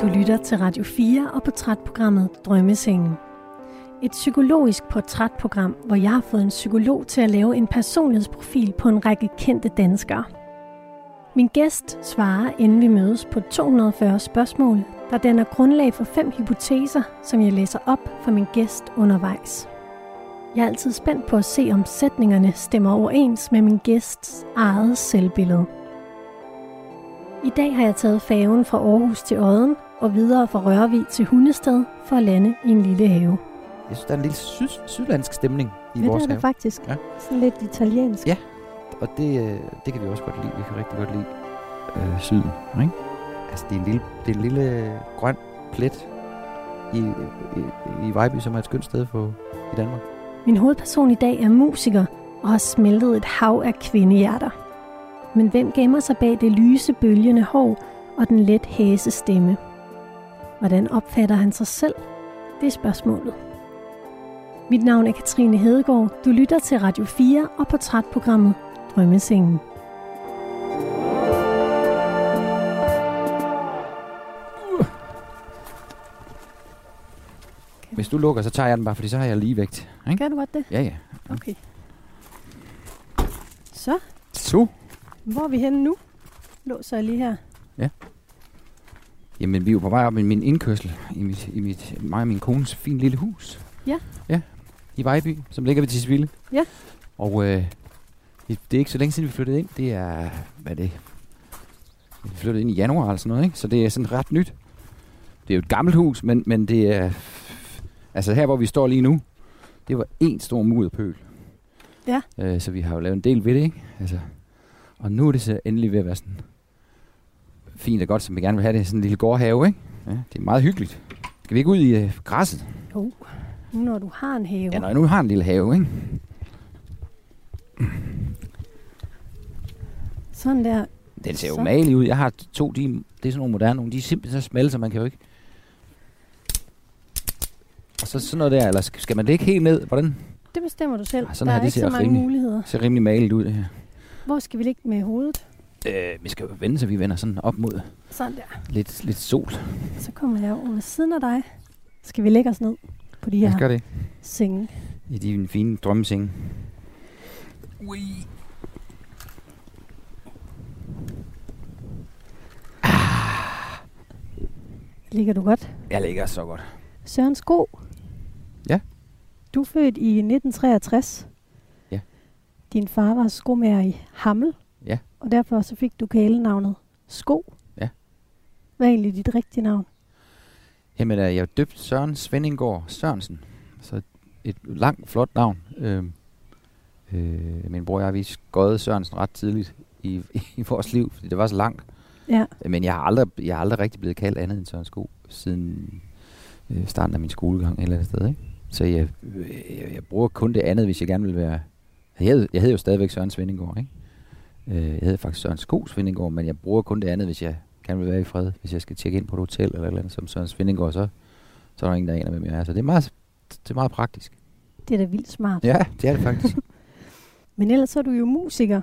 Du lytter til Radio 4 og portrætprogrammet Drømmesengen. Et psykologisk portrætprogram, hvor jeg har fået en psykolog til at lave en personlighedsprofil på en række kendte danskere. Min gæst svarer, inden vi mødes på 240 spørgsmål, der danner grundlag for fem hypoteser, som jeg læser op for min gæst undervejs. Jeg er altid spændt på at se, om sætningerne stemmer overens med min gæsts eget selvbillede. I dag har jeg taget faven fra Aarhus til Odden og videre fra Rørvig til Hundested for at lande i en lille have. Jeg synes, der er en lille syd, sydlandsk stemning i Ja, vores det er have. det faktisk. Ja. Sådan lidt italiensk. Ja. Og det, øh, det kan vi også godt lide. Vi kan rigtig godt lide øh, syden. Ikke? Altså, det er en lille, det er en lille øh, grøn plet i, i, i Vejby, som er et skønt sted for, i Danmark. Min hovedperson i dag er musiker og har smeltet et hav af kvindehjerter. Men hvem gemmer sig bag det lyse, bølgende hår og den let hæse stemme? Hvordan opfatter han sig selv? Det er spørgsmålet. Mit navn er Katrine Hedegaard. Du lytter til Radio 4 og portrætprogrammet Drømmesengen. Hvis du lukker, så tager jeg den bare, fordi så har jeg lige vægt. Ikke? Kan du godt det? Ja, ja. Okay. Så, Så. hvor er vi henne nu? Låser jeg lige her. Jamen, vi er jo på vej op i min indkørsel i mit, i mit mig og min kones fine lille hus. Ja. Ja, i Vejby, som ligger ved Tisvilde. Ja. Og øh, det er ikke så længe siden, vi flyttede ind. Det er, hvad er det? Vi flyttede ind i januar eller sådan noget, ikke? Så det er sådan ret nyt. Det er jo et gammelt hus, men, men det er... Altså her, hvor vi står lige nu, det var en stor mudderpøl. Ja. Øh, så vi har jo lavet en del ved det, ikke? Altså, og nu er det så endelig ved at være sådan fint og godt, som vi gerne vil have det. Sådan en lille gårdhave, ikke? Ja, det er meget hyggeligt. Skal vi ikke ud i øh, græsset? Jo, nu når du har en have. Ja, når jeg nu har en lille have, ikke? Sådan der. Den ser jo Så. malig ud. Jeg har to, de, det er sådan nogle moderne nogle. De er simpelthen så smalle, så man kan jo ikke... Og så sådan noget der, eller skal man ligge helt ned? Hvordan? Det bestemmer du selv. Ah, sådan der her, er det ikke så ser mange rimelig- muligheder. Det ser rimelig maligt ud, det her. Hvor skal vi ligge med hovedet? Øh, vi skal jo vende, så vi vender sådan op mod Sådan der. lidt, lidt sol. Så kommer jeg over ved siden af dig. Skal vi lægge os ned på de her skal det. senge? I de fine drømmesenge. Ui. Ligger du godt? Jeg ligger så godt. Søren Sko. Ja. Du er født i 1963. Ja. Din far var skomager i Hammel. Og derfor så fik du kælenavnet Sko. Ja. Hvad er egentlig dit rigtige navn? Jamen, øh, jeg er døbt Søren Svendingård Sørensen. Så et langt, flot navn. Øh, øh, min bror og jeg, vi skøjede Sørensen ret tidligt i, i vores liv, fordi det var så langt. Ja. Men jeg har aldrig, jeg har aldrig rigtig blevet kaldt andet end Søren Sko, siden øh, starten af min skolegang eller andet sted. Ikke? Så jeg, øh, jeg, jeg bruger kun det andet, hvis jeg gerne vil være... Jeg hed, jeg hed jo stadigvæk Søren Svendingård, ikke? Øh, jeg hed faktisk Søren Sko Svendingård, men jeg bruger kun det andet, hvis jeg gerne vil være i fred. Hvis jeg skal tjekke ind på et hotel eller et eller andet som Søren Svendingård, så, så er der ingen, der aner, hvem jeg er. Så det er meget, det er meget praktisk. Det er da vildt smart. Ja, det er det faktisk. Men ellers så er du jo musiker.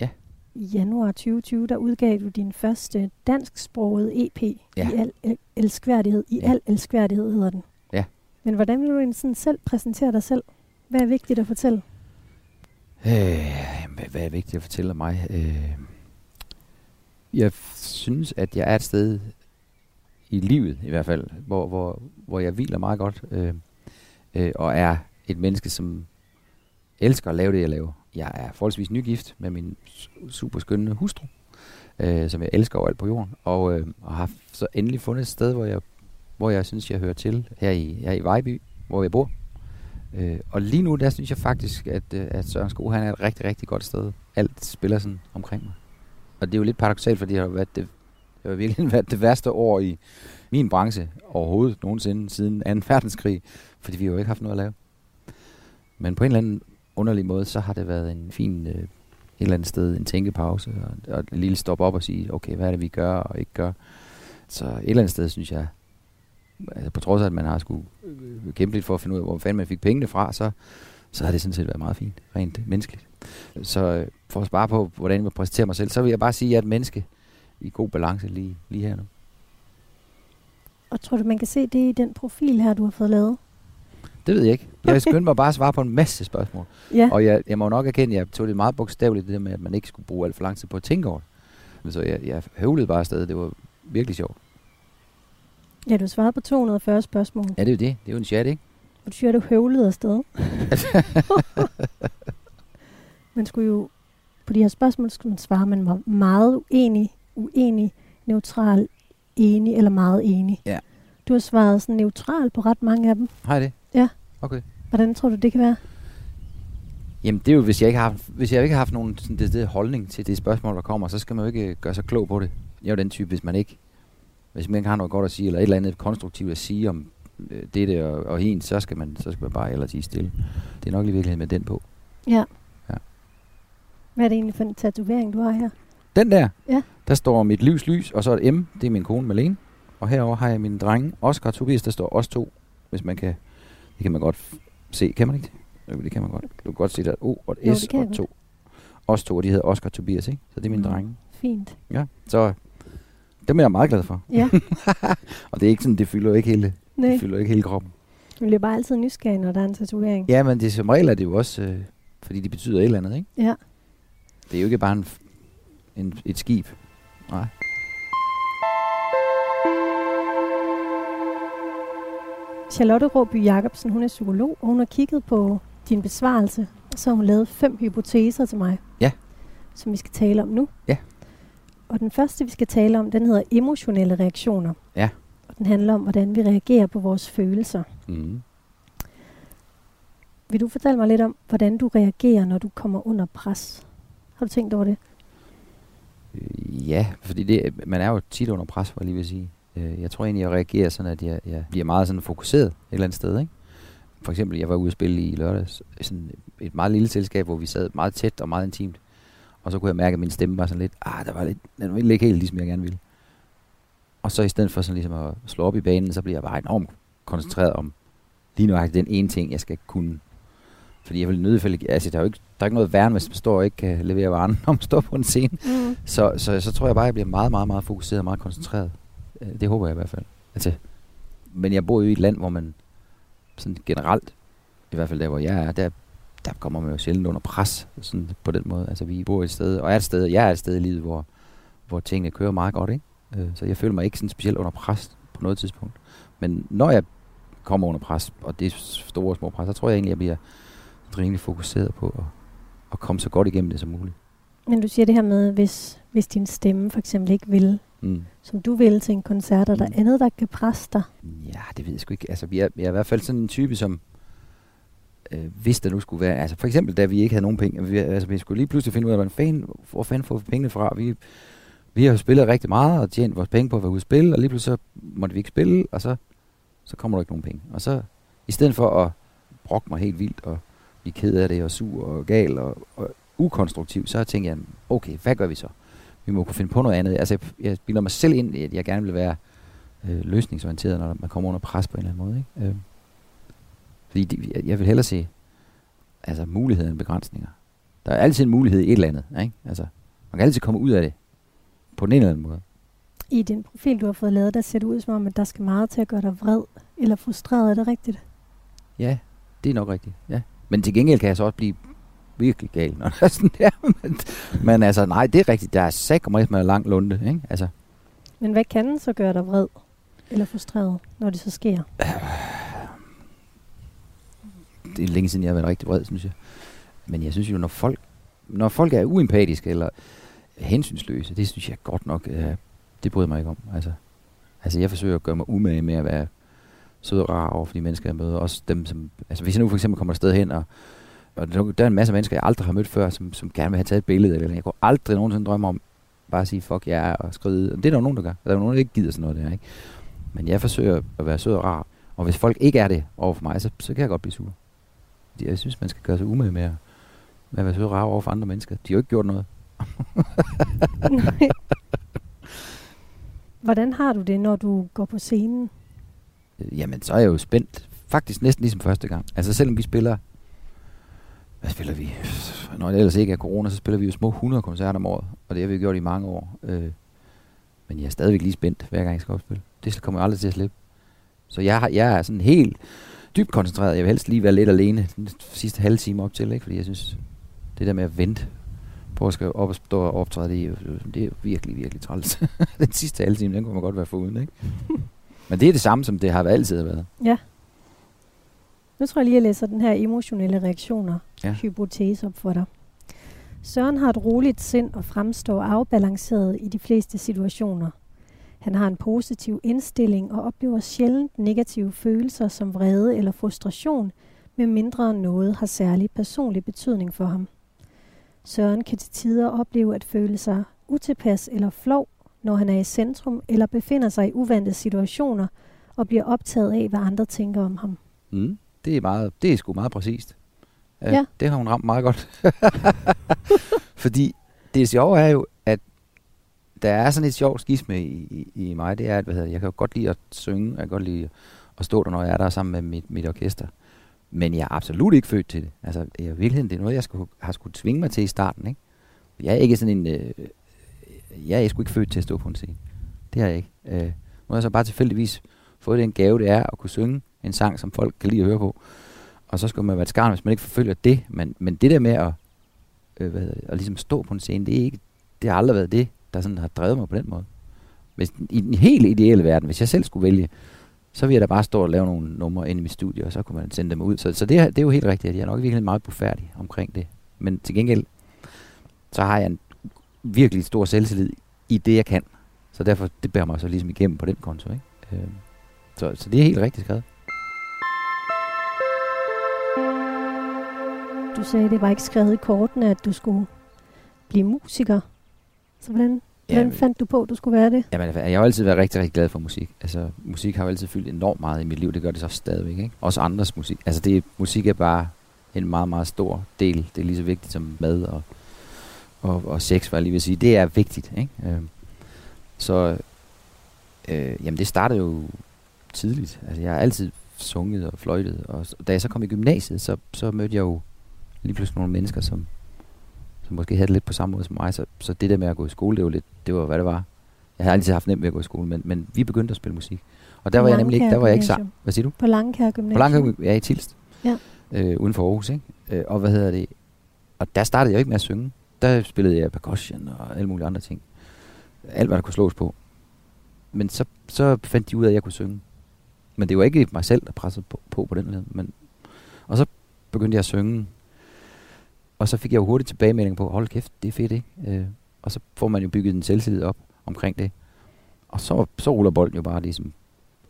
Ja. I januar 2020, der udgav du din første dansksprogede EP Ja. i al el- elskværdighed. I Ja. al elskværdighed hedder den. Ja. Men hvordan vil du egentlig sådan selv præsentere dig selv? Hvad er vigtigt at fortælle? Øh, hvad, er vigtigt at fortælle mig? Øh, jeg synes, at jeg er et sted i livet, i hvert fald, hvor, hvor, hvor jeg hviler meget godt, øh, øh, og er et menneske, som elsker at lave det, jeg laver. Jeg er forholdsvis nygift med min super skønne hustru, øh, som jeg elsker overalt på jorden, og, øh, og har så endelig fundet et sted, hvor jeg, hvor jeg synes, jeg hører til, her i, her i Vejby, hvor jeg bor. Øh, og lige nu, der synes jeg faktisk, at, øh, at Søren Sko, han er et rigtig, rigtig godt sted. Alt spiller sådan omkring mig. Og det er jo lidt paradoxalt, fordi det har været det, det har virkelig været det værste år i min branche overhovedet nogensinde siden 2. verdenskrig, fordi vi har jo ikke haft noget at lave. Men på en eller anden underlig måde, så har det været en fin, øh, et eller andet sted, en tænkepause, og, og et lille stop op og sige, okay, hvad er det, vi gør og ikke gør. Så et eller andet sted, synes jeg, altså på trods af, at man har skulle kæmpe lidt for at finde ud af, hvor fanden man fik pengene fra, så, så har det sådan set været meget fint, rent menneskeligt. Så øh, for at spare på, hvordan jeg præsenterer mig selv, så vil jeg bare sige, at jeg er et menneske i god balance lige, lige her nu. Og tror du, man kan se det i den profil her, du har fået lavet? Det ved jeg ikke. Jeg skyndte mig bare at svare på en masse spørgsmål. Ja. Og jeg, jeg må nok erkende, at jeg tog det meget bogstaveligt, det der med, at man ikke skulle bruge alt for lang tid på at tænke over det. Så jeg, jeg høvlede bare afsted. Det var virkelig sjovt. Ja, du svarede på 240 spørgsmål. Ja, det er jo det. Det er jo en chat, ikke? Og du siger, at du høvlede afsted. man skulle jo, på de her spørgsmål skulle man svare, man var meget uenig, uenig, neutral, enig eller meget enig. Ja. Du har svaret sådan neutral på ret mange af dem. Har jeg det? Ja. Okay. Hvordan tror du, det kan være? Jamen, det er jo, hvis jeg ikke har, haft- hvis jeg ikke har haft nogen sådan, det, det holdning til det spørgsmål, der kommer, så skal man jo ikke gøre sig klog på det. Jeg er jo den type, hvis man ikke, hvis man ikke har noget godt at sige, eller et eller andet konstruktivt at sige om øh, dette og, og hende, så skal man, så skal man bare ellers sige stille. Det er nok i virkeligheden med den på. Ja. Ja. Hvad er det egentlig for en tatovering, du har her? Den der, Ja. der står mit livs lys, og så et M, det er min kone Malene. Og herover har jeg mine drenge, Oscar og Tobias, der står os to, hvis man kan, det kan man godt se, kan man ikke det? Det kan man godt. Du kan godt se, der er et O og et Jo, S det og to. Os to, og de hedder Oscar og Tobias, ikke? Så det er mine Mm. drenge. Fint. Ja, så dem er jeg meget glad for. Ja, Og det er ikke sådan, det fylder ikke hele, nej. det fylder ikke hele kroppen. Jeg bliver bare altid nysgerrig, når der er en tatovering. Ja, men det, som regel er det jo også, øh, fordi de betyder et eller andet, ikke? Ja. Det er jo ikke bare en, en, et skib. Nej. Charlotte Råby Jacobsen, hun er psykolog, og hun har kigget på din besvarelse, og så har hun lavet fem hypoteser til mig. Ja. Som vi skal tale om nu. Ja. Og den første, vi skal tale om, den hedder emotionelle reaktioner. Ja. Og den handler om, hvordan vi reagerer på vores følelser. Mm. Vil du fortælle mig lidt om, hvordan du reagerer, når du kommer under pres? Har du tænkt over det? Øh, Ja, fordi det, man er jo tit under pres, var jeg lige vil sige. Øh, Jeg tror egentlig, jeg reagerer sådan, at jeg, jeg bliver meget sådan fokuseret et eller andet sted. Ikke? For eksempel, jeg var ude at spille i lørdags, sådan et meget lille selskab, hvor vi sad meget tæt og meget intimt. Og så kunne jeg mærke, at min stemme var sådan lidt, ah, der var lidt, den ville ikke helt ligesom jeg gerne ville. Og så i stedet for sådan ligesom at slå op i banen, så bliver jeg bare enormt koncentreret om lige nøjagtigt den ene ting, jeg skal kunne. Fordi jeg vil nødvendigvis, altså der er jo ikke, der er ikke noget værre, hvis man står og ikke kan levere varen, når man står på en scene. Mm. Så, så, så tror jeg bare, at jeg bliver meget, meget, meget fokuseret og meget koncentreret. Øh, Det håber jeg i hvert fald. Altså, men jeg bor jo i et land, hvor man sådan generelt, i hvert fald der, hvor jeg er, der, der kommer man jo sjældent under pres sådan på den måde. Altså, vi bor et sted, og er et sted, jeg er et sted i livet, hvor, hvor tingene kører meget godt, ikke? Øh, Så jeg føler mig ikke sådan specielt under pres på noget tidspunkt. Men når jeg kommer under pres, og det er store og små pres, så tror jeg egentlig, at jeg bliver rimelig fokuseret på at, at komme så godt igennem det som muligt. Men du siger det her med, hvis, hvis din stemme for eksempel ikke vil, Mm. som du vil til en koncert, er der Mm. andet, der kan presse dig? Ja, det ved jeg sgu ikke. Altså, er, jeg er i hvert fald sådan en type, som øh, hvis der nu skulle være... Altså, for eksempel, da vi ikke havde nogen penge. Vi, altså, vi skulle lige pludselig finde ud af, hvordan fanden, hvor fanden får vi pengene fra? Vi, vi har jo spillet rigtig meget og tjent vores penge på at være ude at spille, og lige pludselig så måtte vi ikke spille, og så, så kommer der ikke nogen penge. Og så, i stedet for at brokke mig helt vildt, og blive ked af det, og sur og gal og, og ukonstruktiv, så tænkte jeg, okay, hvad gør vi så? Vi må kunne finde på noget andet. Altså, jeg, jeg bilder mig selv ind, at jeg gerne vil være øh, løsningsorienteret, når man kommer under pres på en eller anden måde. Ikke? Øh, fordi det, jeg, vil hellere se altså, muligheder end begrænsninger. Der er altid en mulighed i et eller andet. Ikke? Altså, man kan altid komme ud af det på den ene eller anden måde. I din profil, du har fået lavet, der ser det ud som om, at der skal meget til at gøre dig vred eller frustreret. Er det rigtigt? Ja, det er nok rigtigt. Ja. Men til gengæld kan jeg så også blive virkelig gal, når der er sådan der. Men, men altså, nej, det er rigtigt. Der er sækker med lang lunde. Ikke? Altså, Men hvad kan så gøre dig vred eller frustreret, når det så sker? det er længe siden, jeg har været rigtig vred, synes jeg. Men jeg synes jo, når folk, når folk er uempatiske eller hensynsløse, det synes jeg godt nok, øh, det bryder mig ikke om. Altså, altså, jeg forsøger at gøre mig umage med at være sød og rar over for de mennesker, jeg møder. Også dem, som... Altså, hvis jeg nu for eksempel kommer et sted hen, og, og der der er en masse mennesker, jeg aldrig har mødt før, som, som gerne vil have taget et billede, eller jeg kunne aldrig nogensinde drømme om bare at sige, fuck jer, yeah, og skride. Det er der jo nogen, der gør. Der er jo nogen, der ikke gider sådan noget der, ikke? Men jeg forsøger at være sød og rar. Og hvis folk ikke er det over for mig, så, så kan jeg godt blive sur. Jeg synes, man skal gøre sig umage med at, med at være og rar over for andre mennesker. De har jo ikke gjort noget. Nej. Hvordan har du det, når du går på scenen? Øh, Jamen, så er jeg jo spændt. Faktisk næsten ligesom første gang. Altså selvom vi spiller... Hvad spiller vi? Når det ellers ikke er corona, så spiller vi jo små 100 koncerter om året. Og det har vi gjort i mange år. Øh, men jeg er stadigvæk lige spændt, hver gang jeg skal opspille. Det kommer jeg aldrig til at slippe. Så jeg, har, jeg er sådan helt dybt koncentreret. Jeg vil helst lige være lidt alene den sidste halve time op til, ikke? fordi jeg synes, det der med at vente på at skal op og stå og optræde, det er, jo, det er jo virkelig, virkelig træls. den sidste halve time, den kunne man godt være foruden, ikke? Men det er det samme, som det har altid været. Ja. Nu tror jeg lige, at jeg læser den her emotionelle reaktioner Ja. hypotese op for dig. Søren har et roligt sind og fremstår afbalanceret i de fleste situationer. Han har en positiv indstilling og oplever sjældent negative følelser som vrede eller frustration, med mindre noget har særlig personlig betydning for ham. Søren kan til tider opleve at føle sig utilpas eller flov, når han er i centrum eller befinder sig i uvante situationer og bliver optaget af, hvad andre tænker om ham. Mm. Det er meget, det er sgu meget præcist. Ja. Det har hun ramt meget godt. Fordi det sjove er jo, at der er sådan et sjovt skisme i, i, i mig. Det er, at hvad hedder, jeg kan jo godt lide at synge. Jeg kan godt lide at stå der, når jeg er der sammen med mit, mit orkester. Men jeg er absolut ikke født til det. Altså, i virkeligheden, det er noget, jeg skulle, har skulle tvinge mig til i starten. Ikke? Jeg er ikke sådan en... Øh, jeg er sgu ikke født til at stå på en scene. Det er jeg ikke. Øh, nu har jeg så bare tilfældigvis fået den gave, det er at kunne synge en sang, som folk kan lide at høre på. Og så skal man være et skarn, hvis man ikke forfølger det. Men, men det der med at, øh, hvad hedder det, at ligesom stå på en scene, det, er ikke, det har aldrig været det, der sådan har drevet mig på den måde. Hvis, I den helt ideelle verden, hvis jeg selv skulle vælge, så ville jeg da bare stå og lave nogle numre ind i mit studie, og så kunne man sende dem ud. Så, så det, er- det er jo helt rigtigt, at jeg er nok virkelig meget bufærdig omkring det. Men til gengæld, så har jeg en virkelig stor selvtillid i det, jeg kan. Så derfor, det bærer mig så ligesom igennem på den konto. Ikke? Øh, så, så det er helt rigtigt skrevet. Du sagde, det var ikke skrevet i kortene, at du skulle blive musiker. Så hvordan, hvordan men- fandt du på, at du skulle være det? Jamen, jeg har altid været rigtig, rigtig glad for musik. Altså, musik har jo altid fyldt enormt meget i mit liv. Det gør det så stadigvæk, ikke? Også andres musik. Altså, det, musik er bare en meget, meget stor del. Det er lige så vigtigt som mad og, og, og sex, hvad jeg lige vil sige. Det er vigtigt, ikke? Øh, så, øh, jamen, det startede jo tidligt. Altså, jeg har altid sunget og fløjtet. Og da jeg så kom i gymnasiet, så, så mødte jeg jo lige pludselig nogle mennesker, som måske havde det lidt på samme måde som mig. Så, så det der med at gå i skole, det var, lidt, det var hvad det var. Jeg har altid haft nemt ved at gå i skole, men, men vi begyndte at spille musik. Og der På var jeg nemlig ikke, der var jeg ikke sammen. Hvad siger du? På Langkær Gymnasium. På Langkær, jeg er i Tilst. Ja. Øh, uden for Aarhus, ikke? Øh, og hvad hedder det? Og der startede jeg ikke med at synge. Der spillede jeg percussion og alle mulige andre ting. Alt, hvad der kunne slås på. Men så, så fandt de ud af, at jeg kunne synge. Men det var ikke mig selv, der pressede på på, på den led. Men, og så begyndte jeg at synge. Og så fik jeg jo hurtigt tilbagemelding på, hold kæft, det er fedt, ikke? Øh, og så får man jo bygget en selvtillid op omkring det. Og så, så ruller bolden jo bare ligesom.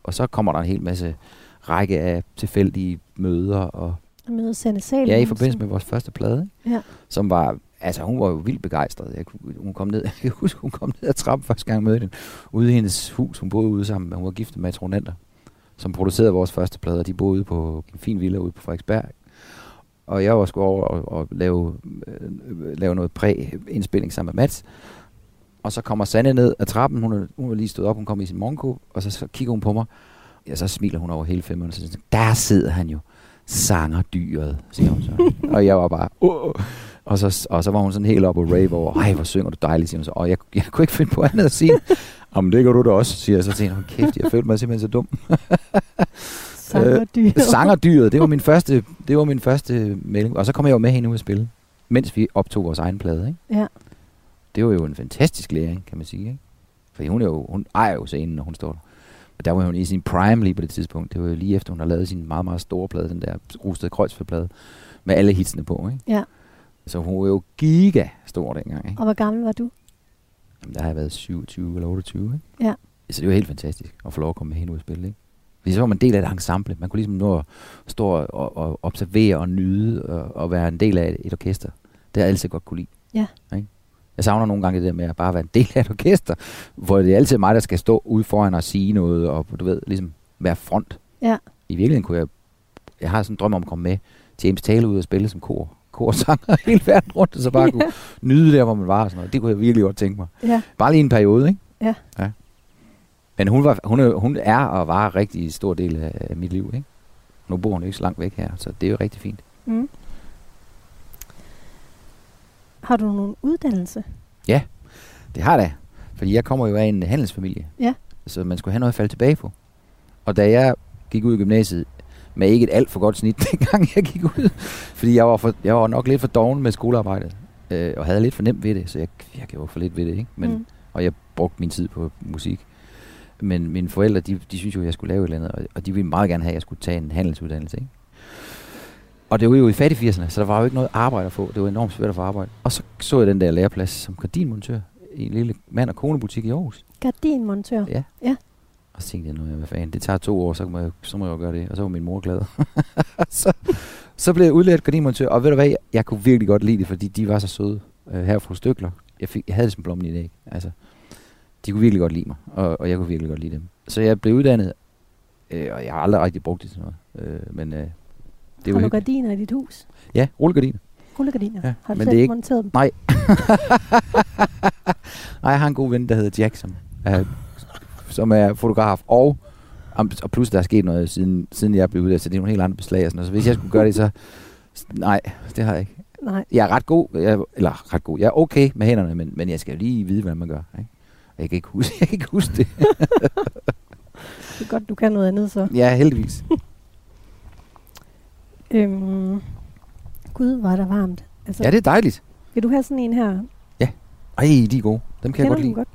Og så kommer der en hel masse række af tilfældige møder. Og Jeg møder Sanne Salen. ja, i forbindelse med vores første plade? Ja. som var, altså hun var jo vildt begejstret. Jeg, kunne- hun kom ned, jeg kan huske, hun kom ned ad trappen første gang jeg mødte hende, ude i hendes hus. Hun boede ude sammen, med- hun var gift med Matron Nander, som producerede vores første plade, og de boede ude på en fin villa ude på Frederiksberg. Og jeg var sgu over og, og lave, øh, lave noget præ-indspilning sammen med Mats. Og så kommer Sanne ned ad trappen, hun hun er lige stået op, hun kommer i sin morgenkåb, og så, så kigger hun på mig, ja, så smiler hun over hele femmeren, og så siger der sidder han jo, sanger dyret, siger hun så. og jeg var bare, Åh! og så, og så var hun sådan helt op og rave over, ej, hvor synger du dejligt, siger hun så. Og jeg, jeg kunne ikke finde på andet at sige, om det gør du da også, siger jeg så til hende. Kæft, jeg følte mig simpelthen så dum. Sangerdyr. Sangerdyret, det var min første, det var min første melding. Og så kom jeg jo med hende ud at spille, mens vi optog vores egen plade. Ikke? Ja. Det var jo en fantastisk læring, kan man sige. Ikke? For hun, er jo, hun ejer jo scenen, når hun står der. Og der var hun i sin prime lige på det tidspunkt. Det var jo lige efter, hun har lavet sin meget, meget store plade, den der Rusted Kreuzfeldplade, med alle hitsene på. Ikke? Ja. Så hun var jo giga stor dengang. Ikke? Og hvor gammel var du? Jamen, der har jeg været 27 eller 28. Ikke? Ja. Så det var helt fantastisk at få lov at komme med hende ud og spille. Ikke? Fordi så var man en del af et ensemble. Man kunne ligesom nå at stå og, og observere og nyde og, og være en del af et, et orkester. Det har jeg altid godt kunne lide. Ja. Ikke? Jeg savner nogle gange det der med at bare være en del af et orkester, hvor det er altid mig, der skal stå ude foran og sige noget, og du ved, ligesom være front. Ja. I virkeligheden kunne jeg, jeg har sådan en drøm om at komme med til James Taylor ud og spille som kor, korsanger hele verden rundt, og så bare kunne nyde der, hvor man var og sådan noget. Det kunne jeg virkelig godt tænke mig. Ja. Bare lige en periode, ikke? Ja. ja. Men hun, var, hun, er, hun er og var en rigtig stor del af, mit liv, ikke? Nu bor hun ikke så langt væk her, så det er jo rigtig fint. Mm. Har du nogen uddannelse? Det har det. Fordi jeg kommer jo af en handelsfamilie. Ja. Så man skulle have noget at falde tilbage på. Og da jeg gik ud i gymnasiet med ikke et alt for godt snit, dengang jeg gik ud. Fordi jeg var, for, jeg var nok lidt for doven med skolearbejdet, øh, og havde lidt for nemt ved det, så jeg, jeg gjorde for lidt ved det. Ikke? Men, mm. Og jeg brugte min tid på musik. Men mine forældre, de, de synes jo, at jeg skulle lave et eller andet, og, og de ville meget gerne have, at jeg skulle tage en handelsuddannelse. Ikke? Og det var jo i fattig 80'erne, så der var jo ikke noget arbejde at få. Det var enormt svært at få arbejde. Og så så jeg den der læreplads som gardinmontør i en lille mand- og konebutik i Aarhus. Gardinmontør? Ja. ja. Og så tænkte jeg, nu, hvad fanden, det tager to år, så må jeg, så må jeg jo gøre det. Og så var min mor glad. så, så blev jeg udlært gardinmontør, og ved du hvad, jeg, jeg kunne virkelig godt lide det, fordi de var så søde øh, her fra Stykler. Jeg, fik, jeg havde det som blommen i dag. Altså, de kunne virkelig godt lide mig, og, og jeg kunne virkelig godt lide dem. Så jeg blev uddannet, øh, og jeg har aldrig rigtig brugt det til noget. Øh, men, øh, det har du gardiner i dit hus? Ja, rullegardiner. Rullegardiner? Ja, har du men selv det er ikke... monteret dem? Nej. Nej, jeg har en god ven, der hedder Jack, som er, som er fotograf, og, og plus der er sket noget, siden, siden jeg blev uddannet, så det er nogle helt andre beslag og sådan noget. Så hvis jeg skulle gøre det, så... Nej, det har jeg ikke. Nej. Jeg er ret god, jeg, eller ret god, jeg er okay med hænderne, men, men jeg skal lige vide, hvad man gør. Ikke? Jeg kan ikke huske, jeg kan ikke huske det. det er godt, du kan noget andet så. Ja, heldigvis. øhm, Gud, var der varmt. Altså, ja, det er dejligt. Vil du have sådan en her? Ja. Ej, de er gode. Dem kan Kender jeg godt lide. Godt?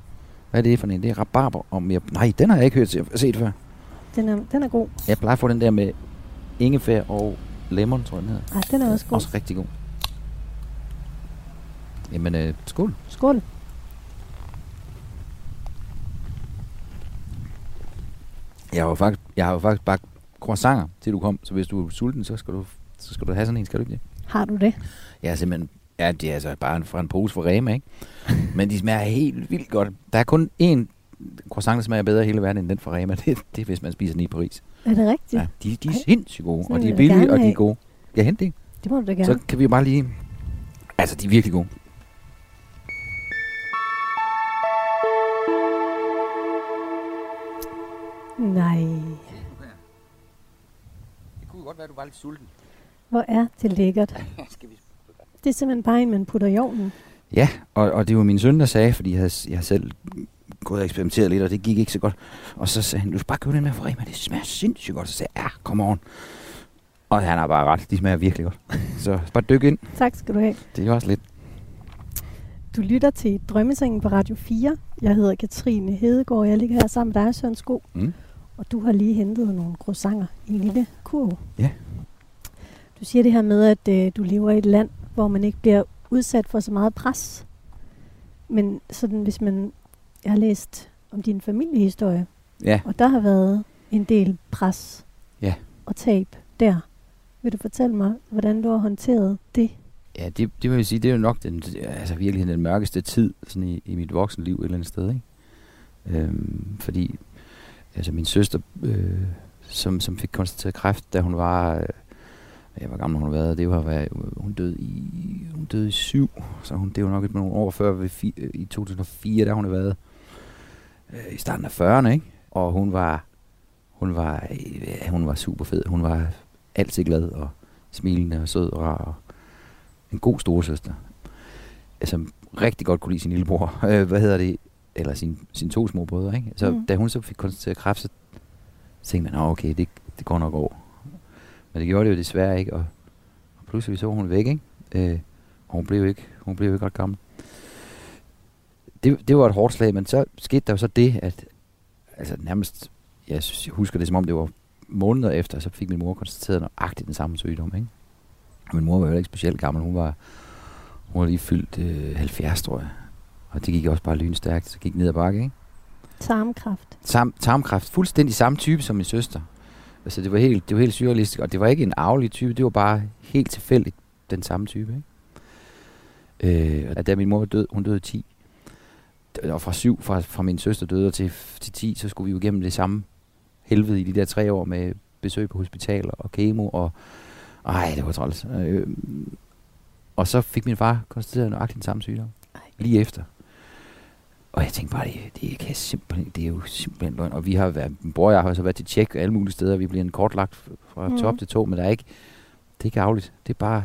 Hvad er det for en? Det er rabarber og mere... Nej, den har jeg ikke hørt set før. Den er, den er god. Jeg plejer at få den der med ingefær og lemon, tror jeg den hedder. Ja, den er også god. Også rigtig god. Jamen, øh, skål. Skål. Jeg har jo faktisk, jeg har jo faktisk bare croissanter, til du kom. Så hvis du er sulten, så skal du, så skal du have sådan en, skal du ikke det? Har du det? Ja, simpelthen. Ja, det er altså bare fra en pose for Rema, ikke? Men de smager helt vildt godt. Der er kun én croissant, der smager bedre i hele verden end den fra Rema. Det, det er, hvis man spiser den i Paris. Er det rigtigt? Ja, de, de er sindssygt gode, sådan og de er billige, og de er gode. Jeg hente det? Det må du da gerne. Så kan vi jo bare lige... Altså, de er virkelig gode. Var lidt sulten. Hvor er det lækkert. Skal vi... Det er simpelthen bare en, man putter i ovnen. Ja, og, og det var min søn, der sagde, fordi jeg havde, jeg havde selv gået og eksperimenteret lidt, og det gik ikke så godt. Og så sagde han, du skal bare købe den med fra Rema, det smager sindssygt godt. Så sagde jeg, ja, kom on. Og han har bare ret, de smager virkelig godt. så bare dyk ind. Tak skal du have. Det er jo også lidt. Du lytter til Drømmesengen på Radio 4. Jeg hedder Katrine Hedegaard, jeg ligger her sammen med dig, Søren Sko. Mm. Og du har lige hentet nogle croissanter i en lille kurv. Ja. Du siger det her med, at øh, du lever i et land, hvor man ikke bliver udsat for så meget pres. Men sådan, hvis man... Jeg har læst om din familiehistorie. Ja. Og der har været en del pres ja. og tab der. Vil du fortælle mig, hvordan du har håndteret det? Ja, det, det vil jeg sige, det er jo nok den, altså virkelig den mørkeste tid sådan i, i mit voksenliv et eller andet sted. Ikke? Øhm, fordi altså min søster, øh, som, som fik konstateret kræft, da hun var... Øh, jeg var gammel hun har været, det var, hvad, hun døde i, hun døde i syv, så hun, det var nok et nogle år før, ved fi, i 2004, der hun har været øh, i starten af 40'erne, ikke? Og hun var, hun var, øh, hun var super fed, hun var altid glad og smilende og sød og rar og en god storesøster. Altså rigtig godt kunne lide sin lillebror. Øh, hvad hedder det? Eller sin, sin to små brødre, ikke? Så mm. da hun så fik konstateret kræft, så tænkte man, okay, det, det går nok over. Men det gjorde det jo desværre ikke, og, og pludselig så hun væk, ikke? Øh, og hun blev ikke, hun blev ikke ret gammel. Det, det var et hårdt slag, men så skete der jo så det, at altså nærmest, jeg, synes, jeg husker det som om det var måneder efter, så fik min mor konstateret nøjagtigt den samme sygdom, ikke? Min mor var jo ikke specielt gammel. Hun var, hun var lige fyldt øh, 70, tror jeg. Og det gik også bare lynstærkt. Så gik ned ad bakke, ikke? Tarmkræft. Sam, tarmkræft. Fuldstændig samme type som min søster. Altså, det var helt, det var helt surrealistisk. Og det var ikke en arvelig type. Det var bare helt tilfældigt den samme type, ikke? Øh, og da min mor var død, hun døde 10. Og fra syv, fra, fra min søster døde til, til 10, så skulle vi jo igennem det samme helvede i de der tre år med besøg på hospitaler og kemo og ej, det var træls. Øh, og så fik min far konstateret nøjagtigt den samme sygdom. Ej. Lige efter. Og jeg tænkte bare, det, det, kan simpelthen, det er jo simpelthen løgn. Og vi har været, min bror og jeg har så været til tjek alle mulige steder. Vi bliver en kortlagt fra mm. top til to, men der er ikke, det er ikke afligt. Det er bare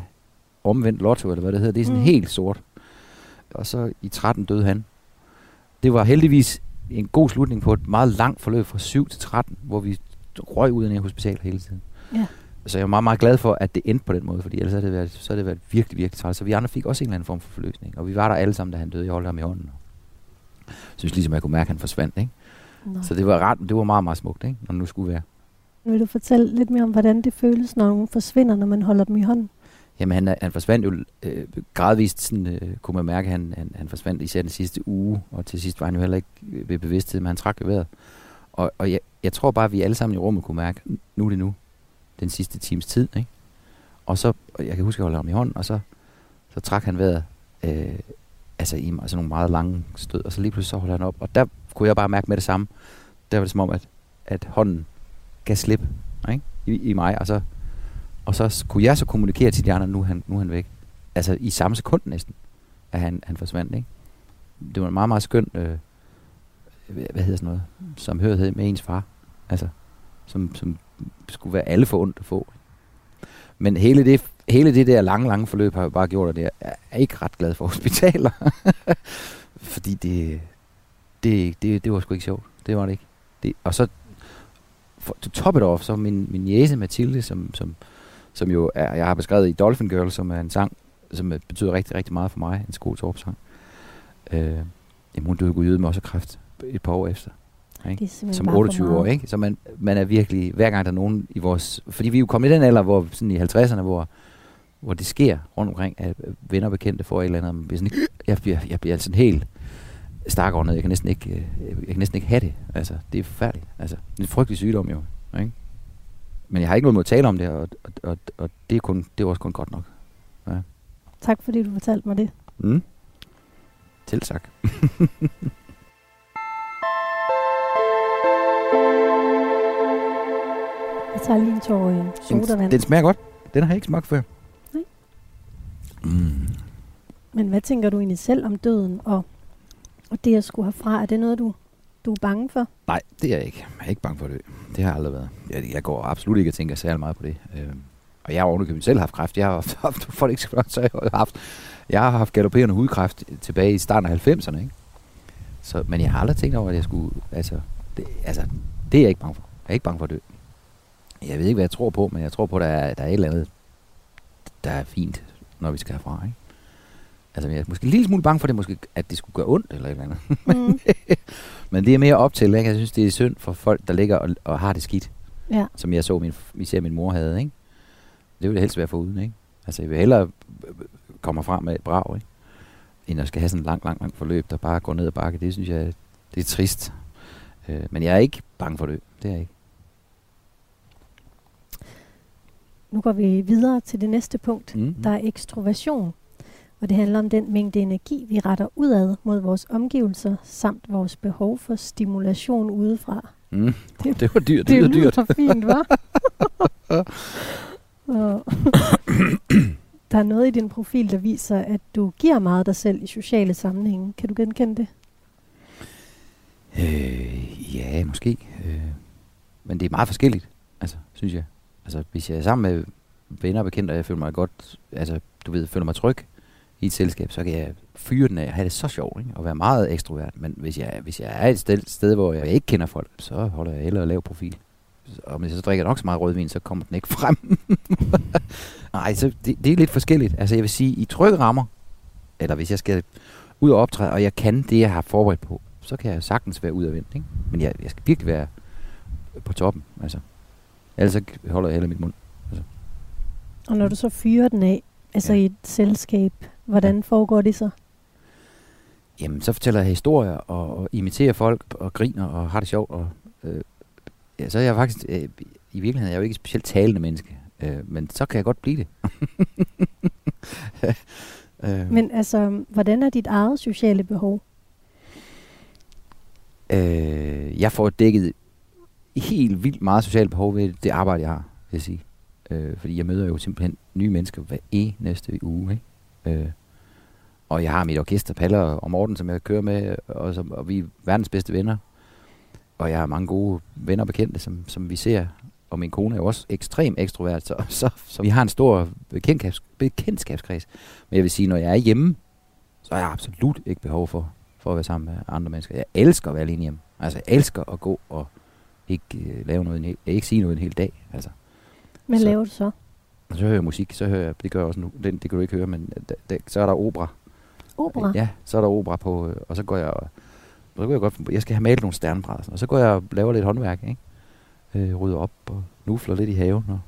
omvendt lotto, eller hvad det hedder. Det er sådan mm. helt sort. Og så i 13 døde han. Det var heldigvis en god slutning på et meget langt forløb fra 7 til 13, hvor vi røg ud af hospital hele tiden. Ja. Så jeg er meget, meget glad for, at det endte på den måde, fordi ellers har det været, så har det været virkelig, virkelig træt. Så vi andre fik også en eller anden form for forløsning. Og vi var der alle sammen, da han døde. Jeg holdt ham i hånden. Synes ligesom, jeg kunne mærke, at han forsvandt. Ikke? Nå. Så det var, ret, det var meget, meget smukt, ikke? når nu skulle være. Vil du fortælle lidt mere om, hvordan det føles, når nogen forsvinder, når man holder dem i hånden? Jamen han, han forsvandt jo øh, gradvist, sådan, øh, kunne man mærke, at han, han, han forsvandt især den sidste uge, og til sidst var han jo heller ikke øh, ved bevidsthed, men han trak jo vejret. Og, og jeg, jeg tror bare, at vi alle sammen i rummet kunne mærke, "N- nu er det nu, den sidste times tid. Ikke? Og så, og jeg kan huske, at jeg holdt ham i hånden, og så, så trak han vejret, øh, altså i altså nogle meget lange stød, og så lige pludselig så holder han op, og der kunne jeg bare mærke med det samme. Der var det som om, at, at hånden gav slip ikke? I, i mig, og så, og så kunne jeg så kommunikere til de andre, nu er han, nu er han væk. Altså i samme sekund næsten, at han, han forsvandt. Ikke? Det var en meget, meget skøn, øh, hvad hvad hedder sådan noget, samhørighed med ens far. Altså, som, som skulle være alle for ondt at få. Men hele det, hele det der lange, lange forløb har bare gjort, at jeg er ikke ret glad for hospitaler. Fordi det, det, det, det var sgu ikke sjovt. Det var det ikke. Det, og så, for, to top it off, så min, min jæse Mathilde, som, som, som jo er, jeg har beskrevet i Dolphin Girl, som er en sang, som betyder rigtig, rigtig meget for mig, en god torpsang. Øh, jamen, hun døde gud med også kræft et par år efter. Ikke? Som bare for 28 år, ikke? Så man, man er virkelig, hver gang der er nogen i vores... Fordi vi er jo kommet i den alder, hvor sådan i 50'erne, hvor, hvor det sker rundt omkring, at venner og bekendte får et eller andet, man bliver sådan, jeg bliver, jeg bliver sådan helt stakåndet. Jeg kan næsten ikke, øh, jeg kan næsten ikke have det. Altså, det er forfærdeligt. Altså, det er en frygtelig sygdom jo. Ikke? Men jeg har ikke noget mod at tale om det, og, og, og, og det, er kun, det er også kun godt nok. Tak fordi du fortalte mig det. Mm. Til tak. Jeg tager lige en tår øh, Den, sodavand. den smager godt. Den har jeg ikke smagt før. Mm. Men hvad tænker du egentlig selv om døden og, og det at skulle herfra? Er det noget, du, du er bange for? Nej, det er jeg ikke. Jeg er ikke bange for det. Det har jeg aldrig været. Jeg, jeg går absolut ikke og tænker særlig meget på det. Øh, og jeg har ovenikøbet selv haft kræft. Jeg har haft, haft for det ikke så jeg har haft, jeg har haft galopperende hudkræft tilbage i starten af 90'erne. Ikke? Så, men jeg har aldrig tænkt over, at jeg skulle... Altså det, altså, det er jeg ikke bange for. Jeg er ikke bange for at dø. Jeg ved ikke, hvad jeg tror på, men jeg tror på, at der er, der er et eller andet, der er fint, når vi skal herfra. Ikke? Altså, jeg er måske en lille smule bange for, det, måske, at det skulle gøre ondt eller et eller andet. Mm. Men det er mere op til, ikke? Jeg synes, det er synd for folk, der ligger og, og har det skidt. ja. Som jeg så, min, især min mor havde, ikke? Det ville jeg helst være foruden, ikke? Altså, jeg vil hellere øh, komme frem med et brag, ikke? End at skal have sådan en lang, lang, lang forløb, der bare går ned ad bakke. Det synes jeg, det er trist. Øh, men jeg er ikke bange for det. Det er jeg ikke. Nu går vi videre til det næste punkt. Mm. Der er ekstroversion, og det handler om den mængde energi, vi retter udad mod vores omgivelser, samt vores behov for stimulation udefra. Mm. Det- Det var dyrt. Det, Det lyder dyrt. lyder fint? Og der er noget i din profil, der viser, at du giver meget dig selv i sociale sammenhænge. Kan du genkende det? Øh, ja, måske. Øh, men det er meget forskelligt, altså, synes jeg. Altså, hvis jeg er sammen med venner og bekendte, og jeg føler mig godt, altså, du ved, føler mig tryg i et selskab, så kan jeg fyre den af og have det så sjovt, ikke? og være meget ekstrovert. Men hvis jeg, hvis jeg er et sted, sted, hvor jeg ikke kender folk, så holder jeg hellere lav profil. Og hvis jeg så drikker nok så meget rødvin, så kommer den ikke frem. Nej, så det, det er lidt forskelligt. Altså, jeg vil sige, i trygge rammer, eller hvis jeg skal ud og optræde, og jeg kan det, jeg har forberedt på, så kan jeg sagtens være ud af vind, ikke? Men jeg, jeg skal virkelig være på toppen, altså. Ellers så holder jeg heller mit mund. Og når du så fyrer den af, altså ja. i et selskab, hvordan Ja. foregår det så? Jamen, så fortæller jeg historier og, og imiterer folk og griner og har det sjovt. Og, øh, ja, så er jeg faktisk, øh, i virkeligheden er jeg jo ikke et specielt talende menneske. Øh, men så kan jeg godt blive det. øh, Men altså, hvordan er dit eget sociale behov? Øh, jeg får dækket helt vildt meget socialt behov ved det arbejde, jeg har, vil jeg sige. Øh, fordi jeg møder jo simpelthen nye mennesker hver eneste uge. Ikke? Øh, og jeg har mit orkester, Palle og Morten, som jeg kører med, og, som, og vi er verdens bedste venner. Og jeg har mange gode venner og bekendte, som, som vi ser. Og min kone er jo også ekstremt ekstrovert, så, så, så vi har en stor bekendtskabs, bekendtskabskreds. Men jeg vil sige, når jeg er hjemme, så har jeg absolut ikke behov for, for at være sammen med andre mennesker. Jeg elsker at være alene hjemme. Altså, jeg elsker at gå og ikke øh, lave noget, en hel, ikke sige noget en hel dag. Altså. Hvad Så- laver du så? Og så hører jeg musik, så hører jeg, det gør jeg også nu, den, det kan du ikke høre, men da, da, så er der opera. Opera? Ja, så er der opera på, øh, og så går jeg, så går jeg godt, jeg skal have malet nogle stjernebrædder, og, og så går jeg og laver lidt håndværk, ikke? Øh, rydder op og nufler lidt i haven. Og,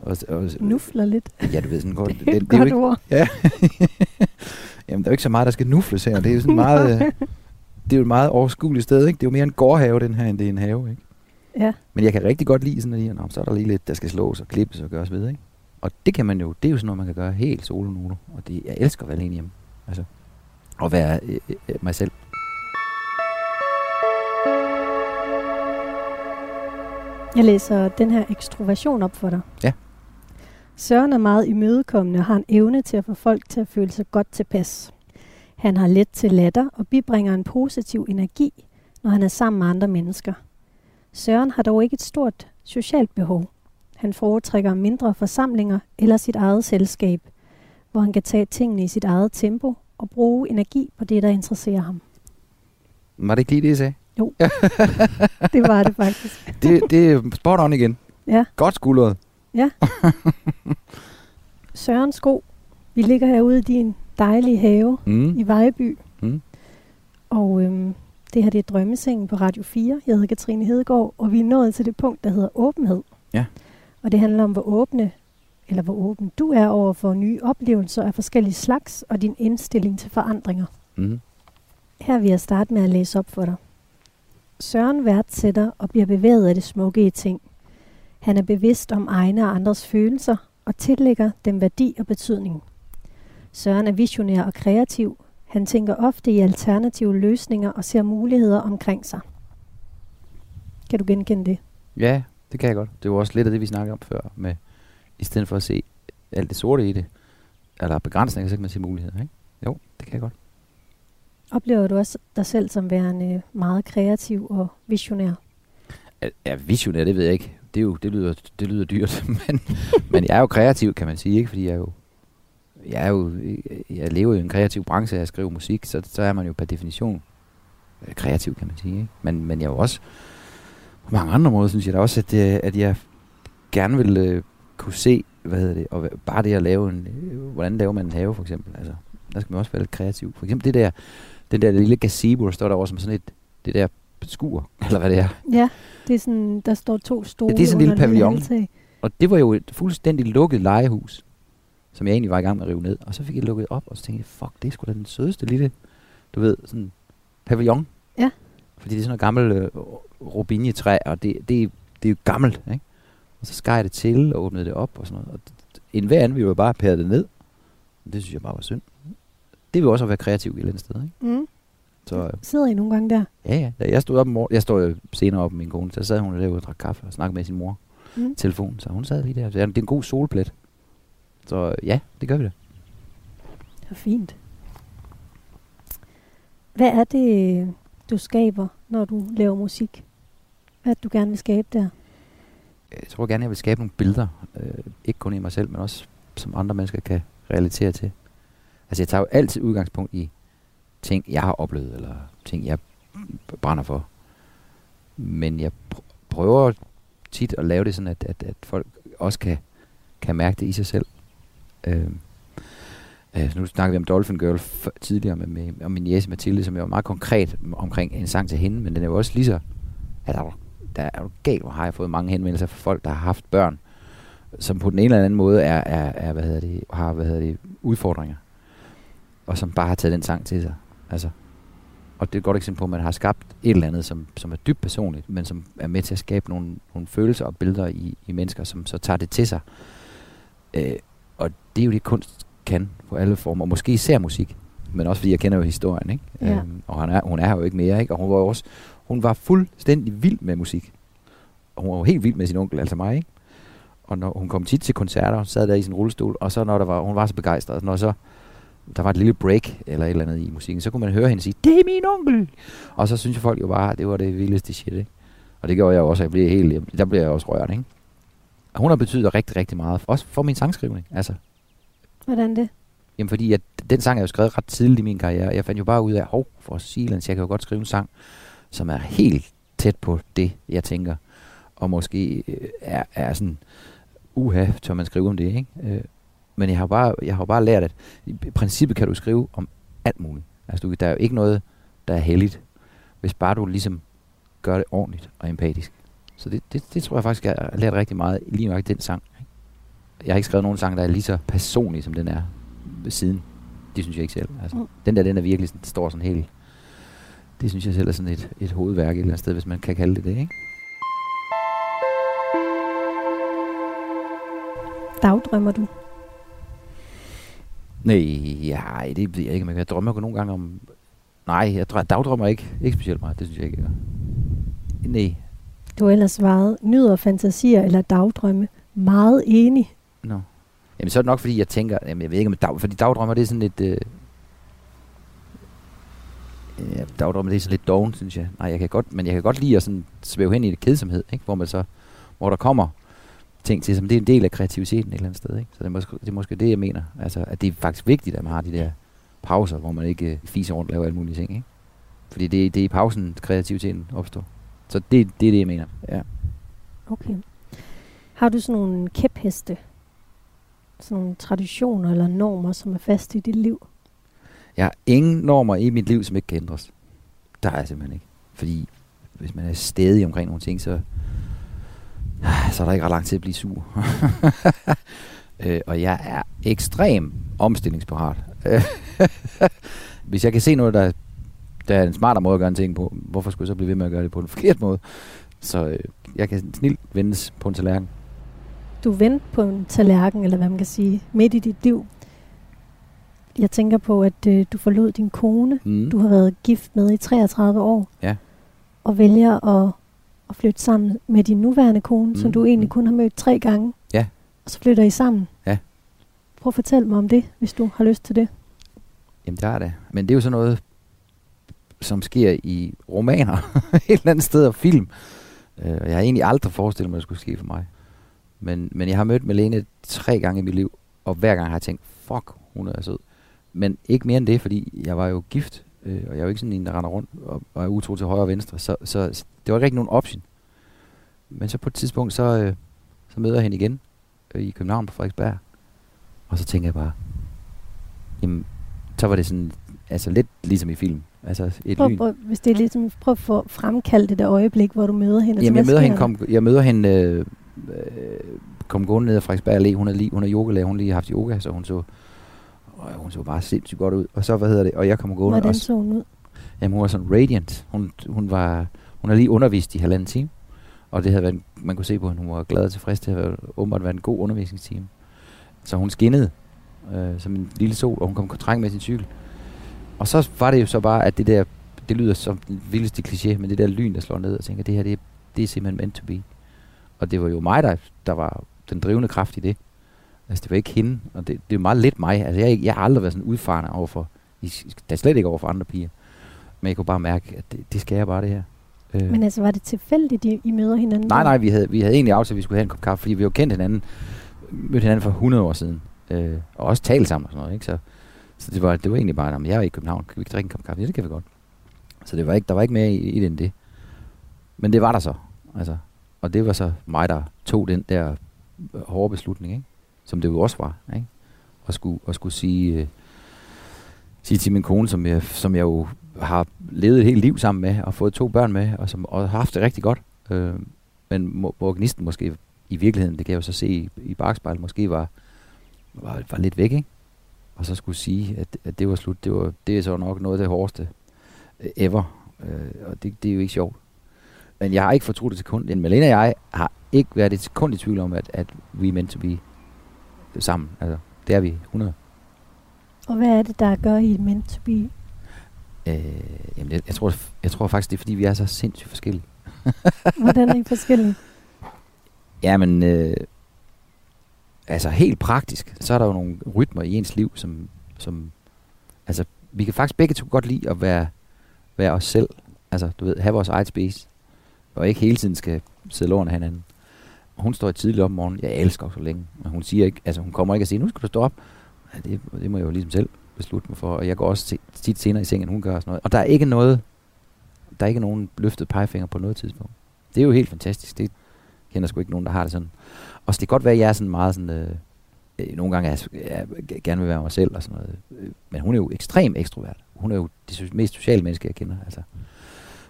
og, og, Nufler lidt. Ja, du ved sådan godt. Det er et godt ord. Ja. Jamen, der er jo ikke så meget, der skal nufles her. Det er jo sådan meget... øh, det er jo et meget overskueligt sted, ikke? Det er jo mere en gårdhave, den her, end det er en have, ikke? Ja. Men jeg kan rigtig godt lide sådan, at lige, så er der lige lidt, der skal slås og klippes og gøres ved, ikke? Og det kan man jo, det er jo sådan noget, man kan gøre helt solo nu. Og det, jeg elsker at være alene hjemme. Altså, at være øh, øh, mig selv. Jeg læser den her ekstroversion op for dig. Ja. Søren er meget imødekommende og har en evne til at få folk til at føle sig godt tilpas. Han har let til latter og bibringer en positiv energi, når han er sammen med andre mennesker. Søren har dog ikke et stort socialt behov. Han foretrækker mindre forsamlinger eller sit eget selskab, hvor han kan tage tingene i sit eget tempo og bruge energi på det, der interesserer ham. Var det ikke lige det, jeg sagde? Det var det faktisk. Det, det er spot on igen. Ja. Godt skuldret. Søren Sko, vi ligger herude i din dejlige have Mm. i Vejby. Mm. Og øhm, det her det er Drømmesengen på Radio 4. Jeg hedder Katrine Hedegaard, og vi er nået til det punkt, der hedder åbenhed. Ja. Og det handler om, hvor åbne, eller hvor åben du er over for nye oplevelser af forskellige slags, og din indstilling til forandringer. Mm. Her vil jeg starte med at læse op for dig. Søren værdsætter og bliver bevæget af det smukke i ting. Han er bevidst om egne og andres følelser og tillægger dem værdi og betydning. Søren er visionær og kreativ. Han tænker ofte i alternative løsninger og ser muligheder omkring sig. Kan du genkende det? Ja, det kan jeg godt. Det var også lidt af det, vi snakkede om før. Med, I stedet for at se alt det sorte i det, eller begrænsninger, så kan man se muligheder. Ikke? Jo, det kan jeg godt. Oplever du også dig selv som værende meget kreativ og visionær? Er- Ja, visionær, det ved jeg ikke. Det, er jo, det, lyder, det lyder dyrt, men, men jeg er jo kreativ, kan man sige, ikke? Fordi jeg er jo, jeg er jo, jeg lever jo i en kreativ branche, jeg skriver musik, så, så er man jo per definition øh, kreativ, kan man sige, ikke? Men, men jeg er jo også, på mange andre måder, synes jeg da også, at, øh, at jeg gerne vil øh, kunne se, hvad hedder det, og bare det at lave en, øh, hvordan laver man en have, for eksempel, altså, der skal man også være lidt kreativ. For eksempel det der, den der lille gazebo, der står derovre som sådan et, det der skur, eller hvad det er, Ja, det er sådan, der står to stole Ja, det er sådan en lille pavillon. Og det var jo et fuldstændig lukket legehus, som jeg egentlig var i gang med at rive ned. Og så fik jeg lukket op, og så tænkte jeg, fuck, det er sgu da den sødeste lille, du ved, sådan pavillon. Ja. Fordi det er sådan noget gammelt øh, robinjetræ, og det, det, det er jo gammelt, ikke? Og så skar jeg det til og åbnede det op og sådan noget. Og en hver anden ville jo bare pære det ned. Det synes jeg bare var synd. Det vil også at være kreativ et eller andet sted, ikke? Mm. Så øh, Sidder I nogle gange der? ja, ja. Jeg stod op morgenen, jeg stod jo senere op med min kone, så sad hun derude og drak kaffe og snakkede med sin mor Mm. telefon, så hun sad lige der. Så det er en god solplet. Så ja, det gør vi da. Det er fint. Hvad er det, du skaber, når du laver musik? Hvad du gerne vil skabe der? Jeg tror gerne, jeg vil skabe nogle billeder. Øh, ikke kun i mig selv, men også som andre mennesker kan relatere til. Altså jeg tager jo altid udgangspunkt i ting, jeg har oplevet, eller ting, jeg brænder for. Men jeg pr- prøver tit at lave det sådan, at, at, at folk også kan, kan mærke det i sig selv. Øh, øh, nu snakkede vi om Dolphin Girl f- tidligere med, med om min jæse Mathilde, som jeg var meget konkret omkring en sang til hende, men den er jo også lige så... Altså, der er jo galt, hvor har jeg fået mange henvendelser fra folk, der har haft børn, som på den ene eller anden måde er, er, er hvad hedder det, har hvad hedder det, udfordringer, og som bare har taget den sang til sig. Altså, og det er et godt eksempel på, at man har skabt et eller andet, som, som er dybt personligt, men som er med til at skabe nogle, nogle følelser og billeder i, i mennesker, som så tager det til sig. Øh, og det er jo det, kunst kan på alle former, og måske især musik, men også fordi jeg kender jo historien, ikke? Ja. Øhm, og han er, hun er her jo ikke mere, ikke? Og hun var også, hun var fuldstændig vild med musik. Og hun var jo helt vild med sin onkel, altså mig, ikke? Og når hun kom tit til koncerter, hun sad der i sin rullestol, og så når der var, hun var så begejstret, når så der var et lille break eller et eller andet i musikken, så kunne man høre hende sige, det er min onkel! Og så synes folk jo bare, at det var det vildeste shit, ikke? Og det gjorde jeg også, jeg blev helt, der blev jeg også rørt, ikke? Og hun har betydet rigtig, rigtig meget, også for min sangskrivning, altså. Hvordan det? Jamen fordi, at den sang er jo skrevet ret tidligt i min karriere. Jeg fandt jo bare ud af, hov, for silence, jeg kan jo godt skrive en sang, som er helt tæt på det, jeg tænker. Og måske øh, er, er sådan, uha, tør man skrive om det, ikke? Øh, men jeg har bare, jeg har bare lært, at i princippet kan du skrive om alt muligt. Altså, du, der er jo ikke noget, der er heldigt, hvis bare du ligesom gør det ordentligt og empatisk. Så det, det, det tror jeg faktisk, jeg har lært rigtig meget lige nok den sang. Jeg har ikke skrevet nogen sang, der er lige så personlig, som den er siden. Det synes jeg ikke selv. Altså, mm. Den der, den er virkelig sådan, står sådan helt... Det synes jeg selv er sådan et, et hovedværk et eller andet sted, hvis man kan kalde det det, ikke? Dagdrømmer du? Nej, ja, det ved jeg ikke, men jeg drømmer nogle gange om... Nej, jeg dagdrømmer ikke. Ikke specielt meget, det synes jeg ikke, jeg. Nej. Du har ellers svaret, nyder fantasier eller dagdrømme. Meget enig. Nå. No. Jamen så er det nok, fordi jeg tænker, jamen jeg ved ikke, om dag, fordi dagdrømmer, det er sådan lidt... Øh, ja, dagdrømmer, det er sådan lidt doven, synes jeg. Nej, jeg kan godt, men jeg kan godt lide at sådan svæve hen i det kedsomhed, ikke? Hvor man så, hvor der kommer ting til, som det er en del af kreativiteten et eller andet sted. Ikke? Så det er, måske, det er måske det, jeg mener. Altså, at det er faktisk vigtigt, at man har de der pauser, hvor man ikke øh, fiser rundt og laver alle mulige ting. Ikke? Fordi det, det er i pausen, kreativiteten opstår. Så det, det er det, jeg mener. Ja. Okay. Har du sådan nogle kæpheste? Sådan nogle traditioner eller normer, som er fast i dit liv? Jeg har ingen normer i mit liv, som ikke kan ændres. Der er jeg simpelthen ikke. Fordi hvis man er stedig omkring nogle ting, så, så er der ikke ret lang tid at blive sur. øh, og jeg er ekstrem omstillingsparat. Hvis jeg kan se noget, der, der er en smartere måde at gøre en ting på, hvorfor skulle jeg så blive ved med at gøre det på en forkert måde? Så øh, jeg kan snilt vendes på en tallerken. Du vendte på en tallerken, eller hvad man kan sige, midt i dit liv. Jeg tænker på, at øh, du forlod din kone. Mm. Du har været gift med i 33 år. Ja. Og vælger at at flytte sammen med din nuværende kone, mm. som du egentlig kun har mødt tre gange. Ja. Og så flytter I sammen. Ja. Prøv at fortælle mig om det, hvis du har lyst til det. Jamen, der er det. Men det er jo sådan noget, som sker i romaner et eller andet sted og film. Øh, jeg har egentlig aldrig forestillet mig, at det skulle ske for mig. Men, men jeg har mødt Malene tre gange i mit liv, og hver gang har jeg tænkt, fuck, hun er sød. Men ikke mere end det, fordi jeg var jo gift, øh, og jeg er jo ikke sådan en, der render rundt og, og er utro til højre og venstre. Så, så det var ikke nogen option. Men så på et tidspunkt, så, øh, så møder jeg hende igen øh, i København på Frederiksberg. Og så tænker jeg bare, jamen, så var det sådan, altså lidt ligesom i film. Altså et prøv, prøv, hvis det er ligesom, prøv at få fremkaldt det der øjeblik, hvor du møder hende. Jamen, jeg møder hende, kom, jeg møder hende, øh, øh, kom gående ned ad Frederiksberg Allé. Hun er, lige, hun er yogalærer, hun har lige haft yoga, så hun så, øh, hun så bare sindssygt godt ud. Og så, hvad hedder det, og jeg kommer gående. Hvordan så hun ud? Jamen, hun var sådan radiant. Hun, hun var, hun har lige undervist i halvanden time, og det havde været, man kunne se på, at hun var glad og tilfreds. Det havde åbenbart været en god undervisningstime. Så hun skinnede øh, som en lille sol, og hun kom træng med sin cykel. Og så var det jo så bare, at det der, det lyder som den vildeste kliché, men det der lyn, der slår ned og tænker, det her, det, det er simpelthen meant to be. Og det var jo mig, der, der var den drivende kraft i det. Altså, det var ikke hende, og det, det er meget lidt mig. Altså, jeg, jeg har aldrig været sådan udfarende overfor, der er slet ikke over for andre piger. Men jeg kunne bare mærke, at det, det skal jeg bare det her. Øh. Men altså, var det tilfældigt, I, I møder hinanden? Nej, nej, vi havde, vi havde egentlig aftalt, at vi skulle have en kop kaffe, fordi vi jo kendt hinanden, mødte hinanden for 100 år siden. Øh, og også talt sammen og sådan noget, ikke? Så, så det, var, det var egentlig bare, at jeg er i København, kan vi ikke drikke en kop kaffe? Ja, det kan vi godt. Så det var ikke, der var ikke mere i, i det end det. Men det var der så. Altså, og det var så mig, der tog den der øh, hårde beslutning, ikke? som det jo også var. Ikke? Og skulle, og skulle sige, øh, sige til min kone, som jeg, som jeg jo har levet et helt liv sammen med, og fået to børn med, og, som, og har haft det rigtig godt. Øh, men må, hvor gnisten måske i virkeligheden, det kan jeg jo så se i, i bagspejlet, måske var, var, var lidt væk, ikke? Og så skulle sige, at, at det var slut. Det, var, det er så nok noget af det hårdeste øh, ever. Øh, og det, det er jo ikke sjovt. Men jeg har ikke fortrudt det sekund. Malene og jeg har ikke været et sekund i tvivl om, at, at vi er meant to be sammen. Altså, det er vi 100. Og hvad er det, der gør I meant to be? Øh, jamen, jeg, jeg, tror, jeg tror faktisk, det er, fordi vi er så sindssygt forskellige. Hvordan er I forskellige? Jamen, øh, altså helt praktisk, så er der jo nogle rytmer i ens liv, som, som altså, vi kan faktisk begge to godt lide at være, være os selv. Altså, du ved, have vores eget space. Og ikke hele tiden skal sidde lårene af hinanden. Og hun står tidligt op om morgenen. Jeg elsker så længe. Men hun siger ikke, altså hun kommer ikke og siger, nu skal du stå op. Ja, det, det må jeg jo ligesom selv beslutte mig for. Og jeg går også tit senere i sengen, end hun gør. Og, sådan noget. og der er ikke noget, der er ikke nogen løftet pegefinger på noget tidspunkt. Det er jo helt fantastisk. Det kender sgu ikke nogen, der har det sådan. Og så det kan godt være, at jeg er sådan meget sådan... Øh, øh nogle gange er jeg, jeg gerne vil være mig selv og sådan noget. Øh, men hun er jo ekstrem ekstrovert. Hun er jo det mest sociale menneske, jeg kender. Altså.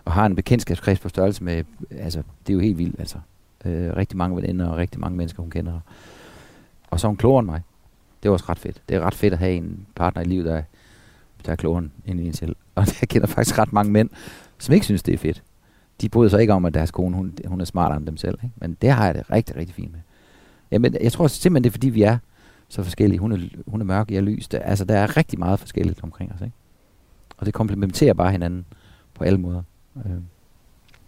Og har en bekendtskabskreds på størrelse med... Altså, det er jo helt vildt, altså. Øh, rigtig mange veninder og rigtig mange mennesker, hun kender. Og så er hun klogere end mig. Det er også ret fedt. Det er ret fedt at have en partner i livet, der, der er klogere end en selv. Og jeg kender faktisk ret mange mænd, som ikke synes, det er fedt. De bryder sig ikke om, at deres kone hun, hun er smartere end dem selv. Ikke? Men det har jeg det rigtig, rigtig fint med. Jamen, jeg tror simpelthen, det er fordi, vi er så forskellige. Hun er, hun er mørk, jeg er lys. Der, altså, der er rigtig meget forskelligt omkring os. Ikke? Og det komplementerer bare hinanden på alle måder. Øh,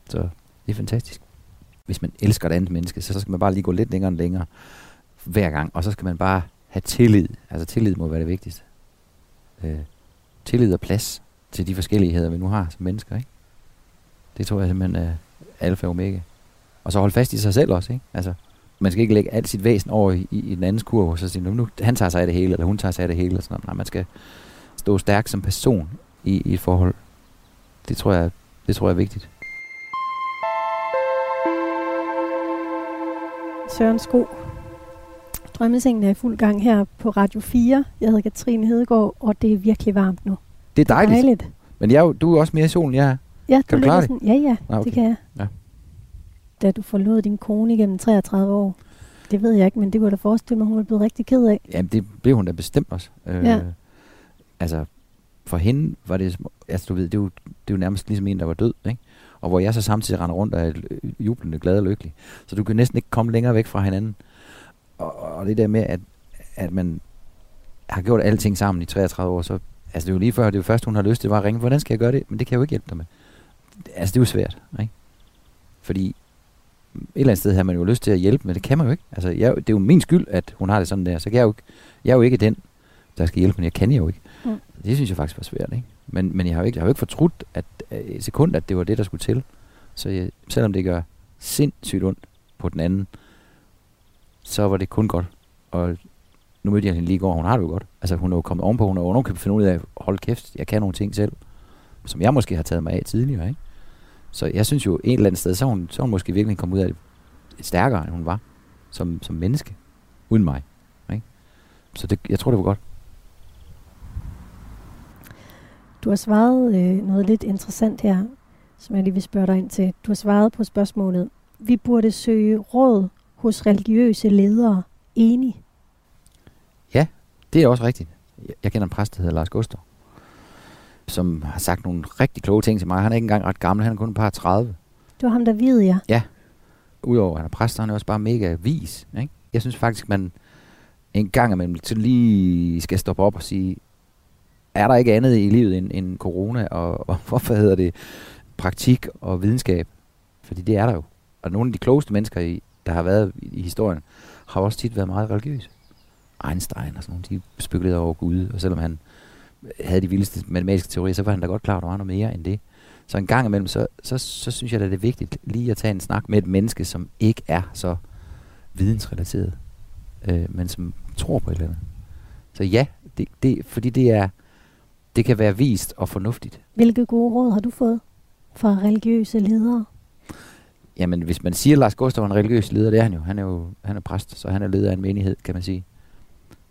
så det er fantastisk. Hvis man elsker et andet menneske, så, så skal man bare lige gå lidt længere og længere hver gang. Og så skal man bare have tillid. Altså tillid må være det vigtigste. Øh, tillid og plads til de forskelligheder, vi nu har som mennesker. Ikke? Det tror jeg simpelthen er alfa og omega. Og så holde fast i sig selv også. Ikke? Altså, man skal ikke lægge alt sit væsen over i, i, i den andens kurve, og så sige, nu, nu, han tager sig af det hele, eller hun tager sig af det hele. Og sådan noget. Nej, man skal stå stærk som person i, i et forhold. Det tror jeg, det tror jeg er vigtigt. Søren Sko, Drømmesengen er i fuld gang her på Radio 4. Jeg hedder Katrine Hedegaard, og det er virkelig varmt nu. Det er dejligt. dejligt. Men jeg, du er også mere i solen, jeg er. Ja, kan du, du klare det? Sådan, ja, ja, ah, okay. det kan jeg. Ja. Da du forlod din kone igennem 33 år, det ved jeg ikke, men det kunne da forestille mig, hun var blevet rigtig ked af. Jamen, det blev hun da bestemt også. Øh, ja. Altså, for hende var det, altså du ved, det er, jo, det er jo nærmest ligesom en, der var død, ikke? Og hvor jeg så samtidig render rundt og er jublende glad og lykkelig. Så du kan næsten ikke komme længere væk fra hinanden og, og det der med, at, at man har gjort alting sammen i 33 år, så altså det er jo lige før, det er jo først, hun har lyst til, var at ringe, hvordan skal jeg gøre det? Men det kan jeg jo ikke hjælpe dig med. Altså det er jo svært, ikke? Fordi et eller andet sted har man jo lyst til at hjælpe, men det kan man jo ikke. Altså jeg, det er jo min skyld, at hun har det sådan der, så kan jeg jo ikke, jeg er jo ikke den, der skal hjælpe, men jeg kan jo ikke. Mm. Det synes jeg faktisk var svært, ikke? Men, men jeg har jo ikke, jeg har jo ikke fortrudt at, et sekund, at det var det, der skulle til. Så jeg, selvom det gør sindssygt ondt på den anden, så var det kun godt. Og nu mødte jeg hende lige i går, hun har det jo godt. Altså hun er jo kommet ovenpå, hun har kan finde ud af, at holde kæft, jeg kan nogle ting selv, som jeg måske har taget mig af tidligere, ikke? Så jeg synes jo, et eller andet sted, så hun, så hun måske virkelig kommet ud af det stærkere, end hun var som, som menneske, uden mig. Ikke? Så det, jeg tror, det var godt. Du har svaret øh, noget lidt interessant her, som jeg lige vil spørge dig ind til. Du har svaret på spørgsmålet, vi burde søge råd hos religiøse ledere enig? Ja, det er også rigtigt. Jeg kender en præst, der hedder Lars Gustav, som har sagt nogle rigtig kloge ting til mig. Han er ikke engang ret gammel, han er kun et par 30. Det var ham, der ved, ja. Ja. Udover at han er præst, han er også bare mega vis. Ikke? Jeg synes faktisk, man en gang imellem lige skal stoppe op og sige, er der ikke andet i livet end, end corona, og, og hvorfor hedder det praktik og videnskab? Fordi det er der jo. Og nogle af de klogeste mennesker i, der har været i, i historien, har også tit været meget religiøse. Einstein og sådan nogle, de spekulerede over Gud, og selvom han havde de vildeste matematiske teorier, så var han da godt klar, at der var noget mere end det. Så en gang imellem, så, så, så synes jeg, at det er vigtigt lige at tage en snak med et menneske, som ikke er så vidensrelateret, øh, men som tror på et eller andet. Så ja, det, det, fordi det er, det kan være vist og fornuftigt. Hvilke gode råd har du fået fra religiøse ledere? Jamen, hvis man siger, at Lars Gustav er en religiøs leder, det er han jo. Han er jo han er præst, så han er leder af en menighed, kan man sige.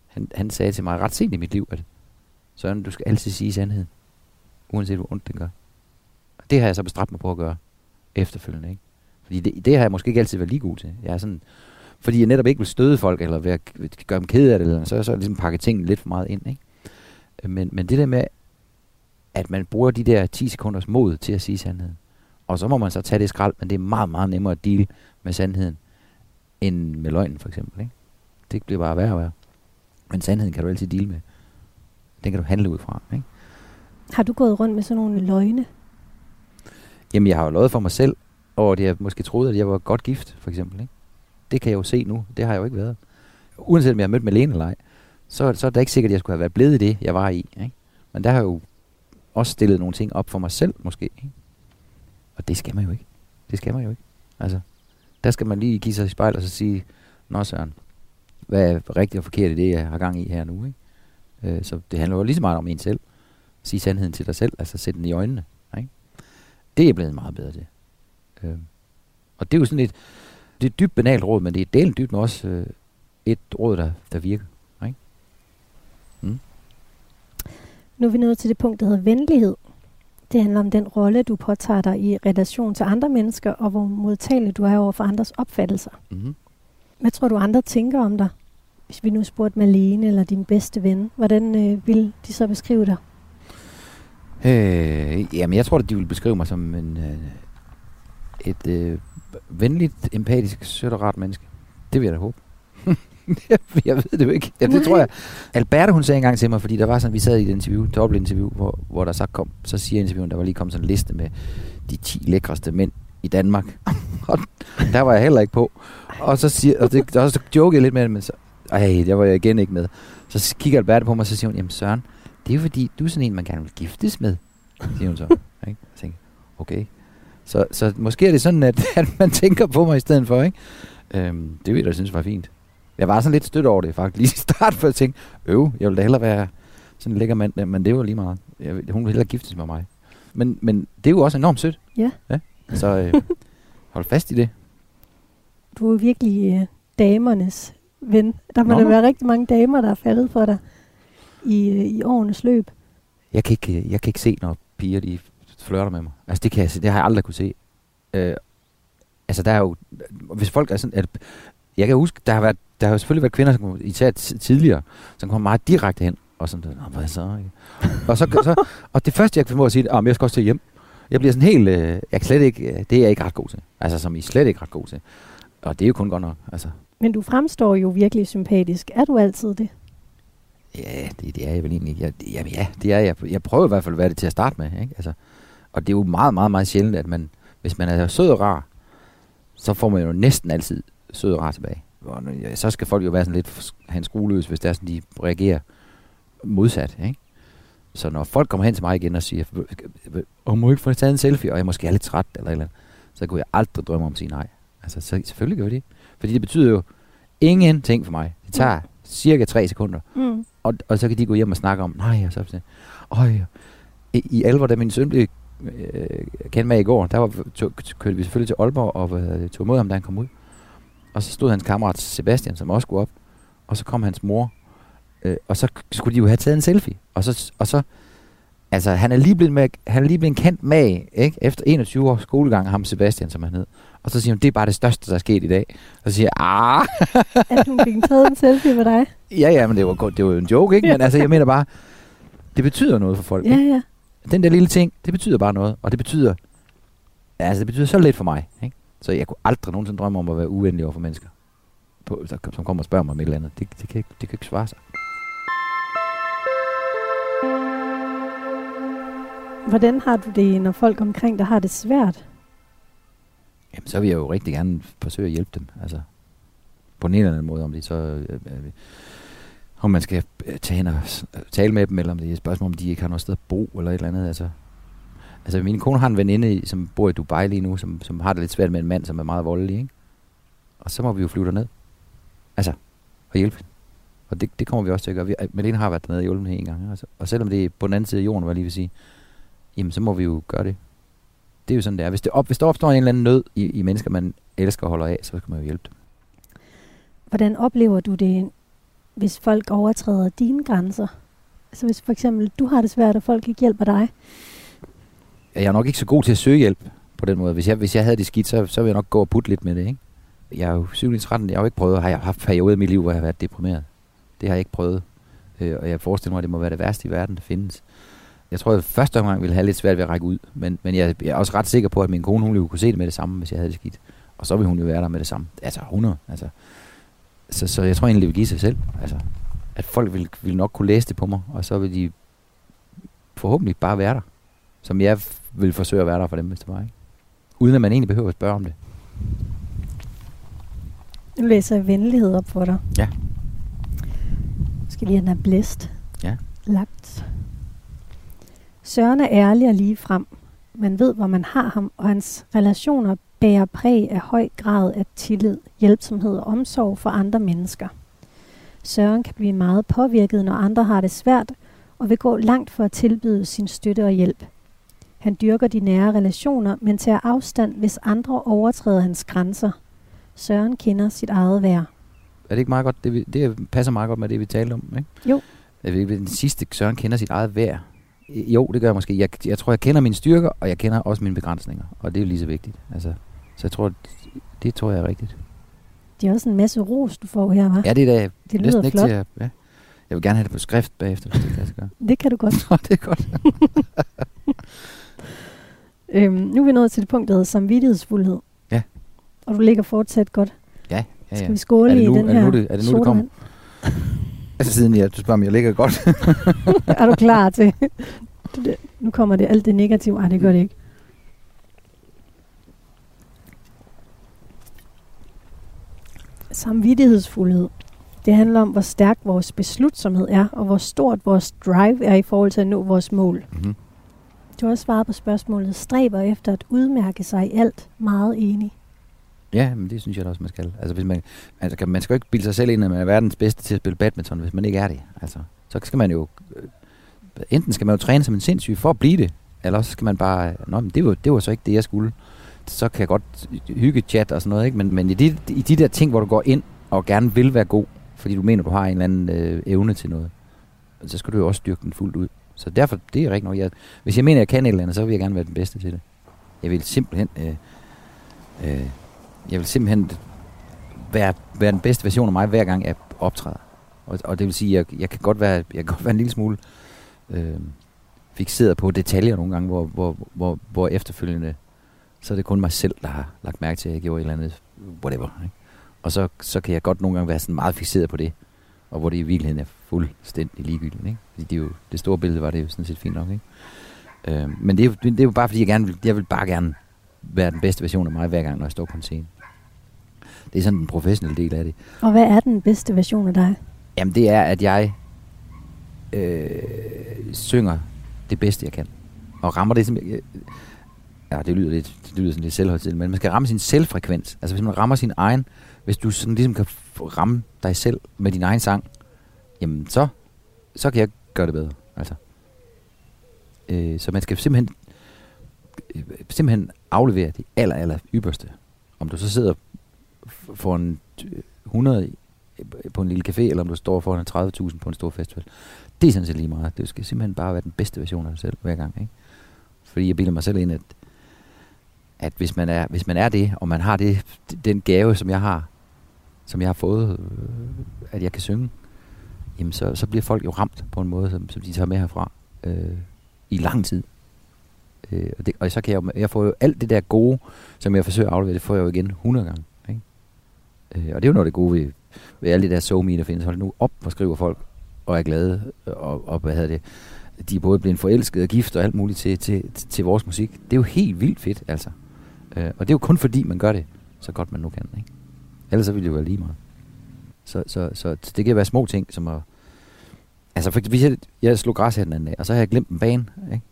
Han, han sagde til mig ret sent i mit liv, at Søren, du skal altid sige sandheden, uanset hvor ondt den gør. Og det har jeg så bestræbt mig på at gøre efterfølgende, ikke? Fordi det, det har jeg måske ikke altid været lige god til. Jeg er sådan, fordi jeg netop ikke vil støde folk, eller være, gøre dem kede af det, eller så, så ligesom pakke tingene lidt for meget ind, ikke? Men, men det der med, at man bruger de der 10 sekunders mod til at sige sandheden, og så må man så tage det skrald, men det er meget, meget nemmere at deal med sandheden, end med løgnen for eksempel. Ikke? Det bliver bare værre og værre. Men sandheden kan du altid deal med. Den kan du handle ud fra. Ikke? Har du gået rundt med sådan nogle løgne? Jamen, jeg har jo løjet for mig selv, og det jeg måske troede, at jeg var godt gift, for eksempel. Ikke? Det kan jeg jo se nu. Det har jeg jo ikke været. Uanset om jeg har mødt Malene eller ej, så, så er det ikke sikkert, at jeg skulle have været blevet i det, jeg var i. Ikke? Men der har jeg jo også stillet nogle ting op for mig selv, måske. Ikke? Og det skal man jo ikke. Det skal man jo ikke. Altså, der skal man lige give sig i spejl og så sige, Nå Søren, hvad er rigtigt og forkert i det, jeg har gang i her nu? Ikke? Øh, så det handler jo lige så meget om en selv. Sige sandheden til dig selv, altså sætte den i øjnene. Ikke? Det er blevet meget bedre til. Øh, og det er jo sådan et, det er et dybt banalt råd, men det er delen dybt med også øh, et råd, der, der virker. Ikke? Mm. Nu er vi nået til det punkt, der hedder venlighed. Det handler om den rolle, du påtager dig i relation til andre mennesker, og hvor modtagelig du er over for andres opfattelser. Mm-hmm. Hvad tror du, andre tænker om dig? Hvis vi nu spurgte Malene eller din bedste ven, hvordan øh, vil de så beskrive dig? Øh, jamen, jeg tror, at de vil beskrive mig som en, øh, et øh, venligt, empatisk, sødt og rart menneske. Det vil jeg da håbe. jeg ved det jo ikke. Ja, det tror jeg. Alberte, hun sagde engang til mig, fordi der var sådan, vi sad i et interview, et interview, hvor, hvor der så kom, så siger interviewen, der var lige kommet sådan en liste med de 10 lækreste mænd i Danmark. og der var jeg heller ikke på. Og så, siger, og det, og så jokede jeg lidt med det, men så, ej, der var jeg igen ikke med. Så kigger Alberte på mig, og så siger hun, jamen Søren, det er jo fordi, du er sådan en, man gerne vil giftes med, siger hun så. Ikke? Jeg tænker, okay. Så, så måske er det sådan, at, at man tænker på mig i stedet for, ikke? Øhm, det vil jeg da synes var fint. Jeg var sådan lidt stødt over det faktisk lige i start, for at tænke, øv, jeg ville da hellere være sådan en lækker mand, men det var lige meget. Jeg, hun ville hellere giftes med mig. Men, men det er jo også enormt sødt. Ja. ja? Så øh, hold fast i det. Du er virkelig øh, damernes ven. Der må der være rigtig mange damer, der er faldet for dig i, øh, i årenes løb. Jeg kan, ikke, jeg kan ikke se, når piger de flørter med mig. Altså det, kan jeg, det har jeg aldrig kunne se. Øh, altså der er jo, hvis folk er sådan, at, jeg kan huske, der har, været, der har jo selvfølgelig været kvinder, som især tidligere, som kommer meget direkte hen, og sådan, Nå, hvad så? og, så, så, og det første, jeg kan finde at sige, at jeg skal også til hjem. Jeg bliver sådan helt, øh, jeg slet ikke, øh, det er jeg ikke ret god til. Altså, som I slet ikke ret god til. Og det er jo kun godt nok, altså. Men du fremstår jo virkelig sympatisk. Er du altid det? Ja, det, det er jeg vel egentlig. Jeg, jamen ja, det er jeg. Jeg prøver i hvert fald at være det til at starte med. Ikke? Altså, og det er jo meget, meget, meget sjældent, at man, hvis man er sød og rar, så får man jo næsten altid sød og rar tilbage. Og så skal folk jo være sådan lidt have en skrueløs, hvis det er sådan, de reagerer modsat. Ikke? Så når folk kommer hen til mig igen og siger, og må ikke få taget en selfie, og jeg måske er lidt træt, eller eller så kunne jeg aldrig drømme om at sige nej. Altså, så, selvfølgelig gør det. Fordi det betyder jo ingenting for mig. Det tager mm. cirka tre sekunder. Mm. Og, og så kan de gå hjem og snakke om, nej, og så siger øj, i, i alvor, da min søn blev øh, kendt med i går, der var, tog, kørte vi selvfølgelig til Aalborg og øh, tog imod ham, da han kom ud. Og så stod hans kammerat Sebastian, som også skulle op. Og så kom hans mor. Øh, og så skulle de jo have taget en selfie. Og så, og så altså, han er lige blevet, med, han er lige blevet kendt med, ikke? Efter 21 års skolegang, ham Sebastian, som han hed. Og så siger hun, det er bare det største, der er sket i dag. Og så siger jeg, ah. at hun fik taget en selfie med dig. Ja, ja, men det var, det var jo en joke, ikke? Men altså, jeg mener bare, det betyder noget for folk. Ja, ja. Den der lille ting, det betyder bare noget. Og det betyder, altså det betyder så lidt for mig, ikke? Så jeg kunne aldrig nogensinde drømme om at være uvenlig over for mennesker, på, som kommer og spørger mig om et eller andet. Det, det, kan, ikke, det kan ikke svare sig. Hvordan har du det, når folk omkring dig har det svært? Jamen, så vil jeg jo rigtig gerne forsøge at hjælpe dem. Altså, på en eller anden måde, om det så... Øh, øh, øh om man skal øh, tage hen og øh, tale med dem, eller om det er et spørgsmål, om de ikke har noget sted at bo, eller et eller andet. Altså, altså min kone har en veninde, som bor i Dubai lige nu, som, som har det lidt svært med en mand, som er meget voldelig, ikke? Og så må vi jo flyve derned. Altså, og hjælpe Og det, det kommer vi også til at gøre. Vi, Malene har været dernede og hjulpet en gang. Altså. Og selvom det er på den anden side af jorden, hvad jeg lige vil sige, jamen så må vi jo gøre det. Det er jo sådan, det er. Hvis, det op, hvis der opstår en eller anden nød i, i mennesker, man elsker og holder af, så skal man jo hjælpe dem. Hvordan oplever du det, hvis folk overtræder dine grænser? Altså hvis for eksempel du har det svært, og folk ikke hjælper dig? Jeg er nok ikke så god til at søge hjælp på den måde. Hvis jeg, hvis jeg havde det skidt, så, så ville jeg nok gå og putte lidt med det. Ikke? Jeg er jo 13, jeg har jo ikke prøvet, har jeg haft perioder i mit liv, hvor jeg har været deprimeret. Det har jeg ikke prøvet. Øh, og jeg forestiller mig, at det må være det værste i verden, der findes. Jeg tror, at jeg første omgang ville have lidt svært ved at række ud, men, men jeg, jeg er også ret sikker på, at min kone hun ville kunne se det med det samme, hvis jeg havde det skidt. Og så ville hun jo være der med det samme. Altså 100. Altså. Så, så jeg tror egentlig, det vil give sig selv. Altså, at folk vil, vil nok kunne læse det på mig, og så vil de forhåbentlig bare være der. Som jeg vil forsøge at være der for dem, hvis det var. Ikke? Uden at man egentlig behøver at spørge om det. Nu læser jeg venlighed op for dig. Ja. Skal lige have den blæst. Ja. Lagt. Søren er ærlig og lige frem. Man ved, hvor man har ham, og hans relationer bærer præg af høj grad af tillid, hjælpsomhed og omsorg for andre mennesker. Søren kan blive meget påvirket, når andre har det svært, og vil gå langt for at tilbyde sin støtte og hjælp. Han dyrker de nære relationer, men tager afstand, hvis andre overtræder hans grænser. Søren kender sit eget værd. Er det ikke meget godt? Det, vi, det passer meget godt med det, vi talte om, ikke? Jo. Den sidste, Søren kender sit eget værd? Jo, det gør jeg måske. Jeg, jeg tror, jeg kender mine styrker, og jeg kender også mine begrænsninger. Og det er jo lige så vigtigt. Altså, så jeg tror, det, det tror jeg er rigtigt. Det er også en masse ros, du får her, hva'? Ja, det er da det lyder ikke flot. til at... Ja. Jeg vil gerne have det på skrift bagefter, hvis det kan gøre. Det kan du godt. Nå, det er godt. Øhm, nu er vi nået til det punkt, der hedder samvittighedsfuldhed. Ja. Og du ligger fortsat godt. Ja, ja, Skal ja. vi skåle i den er det her nu, det- er det nu, det kommer? Altså siden jeg, du spørger, om jeg ligger godt. er du klar til? Det- nu kommer det alt det negative. Ej, det gør det ikke. Samvittighedsfuldhed. Det handler om, hvor stærk vores beslutsomhed er, og hvor stort vores drive er i forhold til at nå vores mål. mm-hmm. Du har også svaret på spørgsmålet, stræber efter at udmærke sig i alt meget enig. Ja, men det synes jeg da også, man skal. Altså, hvis man, altså, man skal jo ikke bilde sig selv ind, at man er verdens bedste til at spille badminton, hvis man ikke er det. Altså, så skal man jo... Øh, enten skal man jo træne som en sindssyg for at blive det, eller også skal man bare... Øh, nå, men det var, det var så ikke det, jeg skulle. Så kan jeg godt hygge chat og sådan noget, ikke? Men, men i, de, i de der ting, hvor du går ind og gerne vil være god, fordi du mener, du har en eller anden øh, evne til noget, så skal du jo også styrke den fuldt ud. Så derfor, det er rigtigt nok. Jeg, hvis jeg mener, jeg kan et eller andet, så vil jeg gerne være den bedste til det. Jeg vil simpelthen... Øh, øh, jeg vil simpelthen være, være den bedste version af mig, hver gang jeg optræder. Og, og det vil sige, at jeg, jeg, kan godt være, jeg kan godt være en lille smule øh, fixeret på detaljer nogle gange, hvor, hvor, hvor, hvor efterfølgende, så er det kun mig selv, der har lagt mærke til, at jeg gjorde et eller andet, whatever. Ikke? Og så, så kan jeg godt nogle gange være sådan meget fixeret på det, og hvor det i virkeligheden er fuldstændig ligegyldigt. Ikke? Fordi det, er jo, det store billede var det jo sådan set fint nok. Ikke? Øh, men det er, det er jo bare fordi, jeg, gerne vil, jeg vil bare gerne være den bedste version af mig, hver gang, når jeg står på en scene. Det er sådan den professionelle del af det. Og hvad er den bedste version af dig? Jamen det er, at jeg øh, synger det bedste, jeg kan. Og rammer det simpelthen... Ja, det lyder, lidt, det lyder sådan lidt selvhøjtidligt, men man skal ramme sin selvfrekvens. Altså hvis man rammer sin egen... Hvis du sådan ligesom kan ramme dig selv med din egen sang, jamen så, så kan jeg gøre det bedre. Altså. Øh, så man skal simpelthen, øh, simpelthen aflevere det aller, aller ypperste. Om du så sidder f- for en øh, 100 øh, på en lille café, eller om du står foran 30.000 på en stor festival. Det er sådan set lige meget. Det skal simpelthen bare være den bedste version af dig selv hver gang. Ikke? Fordi jeg bilder mig selv ind, at, at hvis, man er, hvis man er det, og man har det, den gave, som jeg har, som jeg har fået, øh, at jeg kan synge, jamen så, så bliver folk jo ramt på en måde, som, som de tager med herfra øh, i lang tid. Øh, og, det, og så kan jeg, jo- jeg får jo alt det der gode, som jeg forsøger at aflevere, det får jeg jo igen 100 gange. Øh, og det er jo noget af det gode ved, ved alle de der somi der findes. Hold nu op, hvor skriver folk, og er glade, øh, og, og hvad hedder det, de er både blevet forelsket og gift og alt muligt til, til, til, til vores musik. Det er jo helt vildt fedt, altså. Øh, og det er jo kun fordi, man gør det så godt man nu kan. Ikke? Ellers så ville det jo være lige meget. Så, så, så, så det kan være små ting, som at... Altså, for, hvis jeg, jeg slog græs her den anden dag, og så havde jeg glemt en bane, ikke?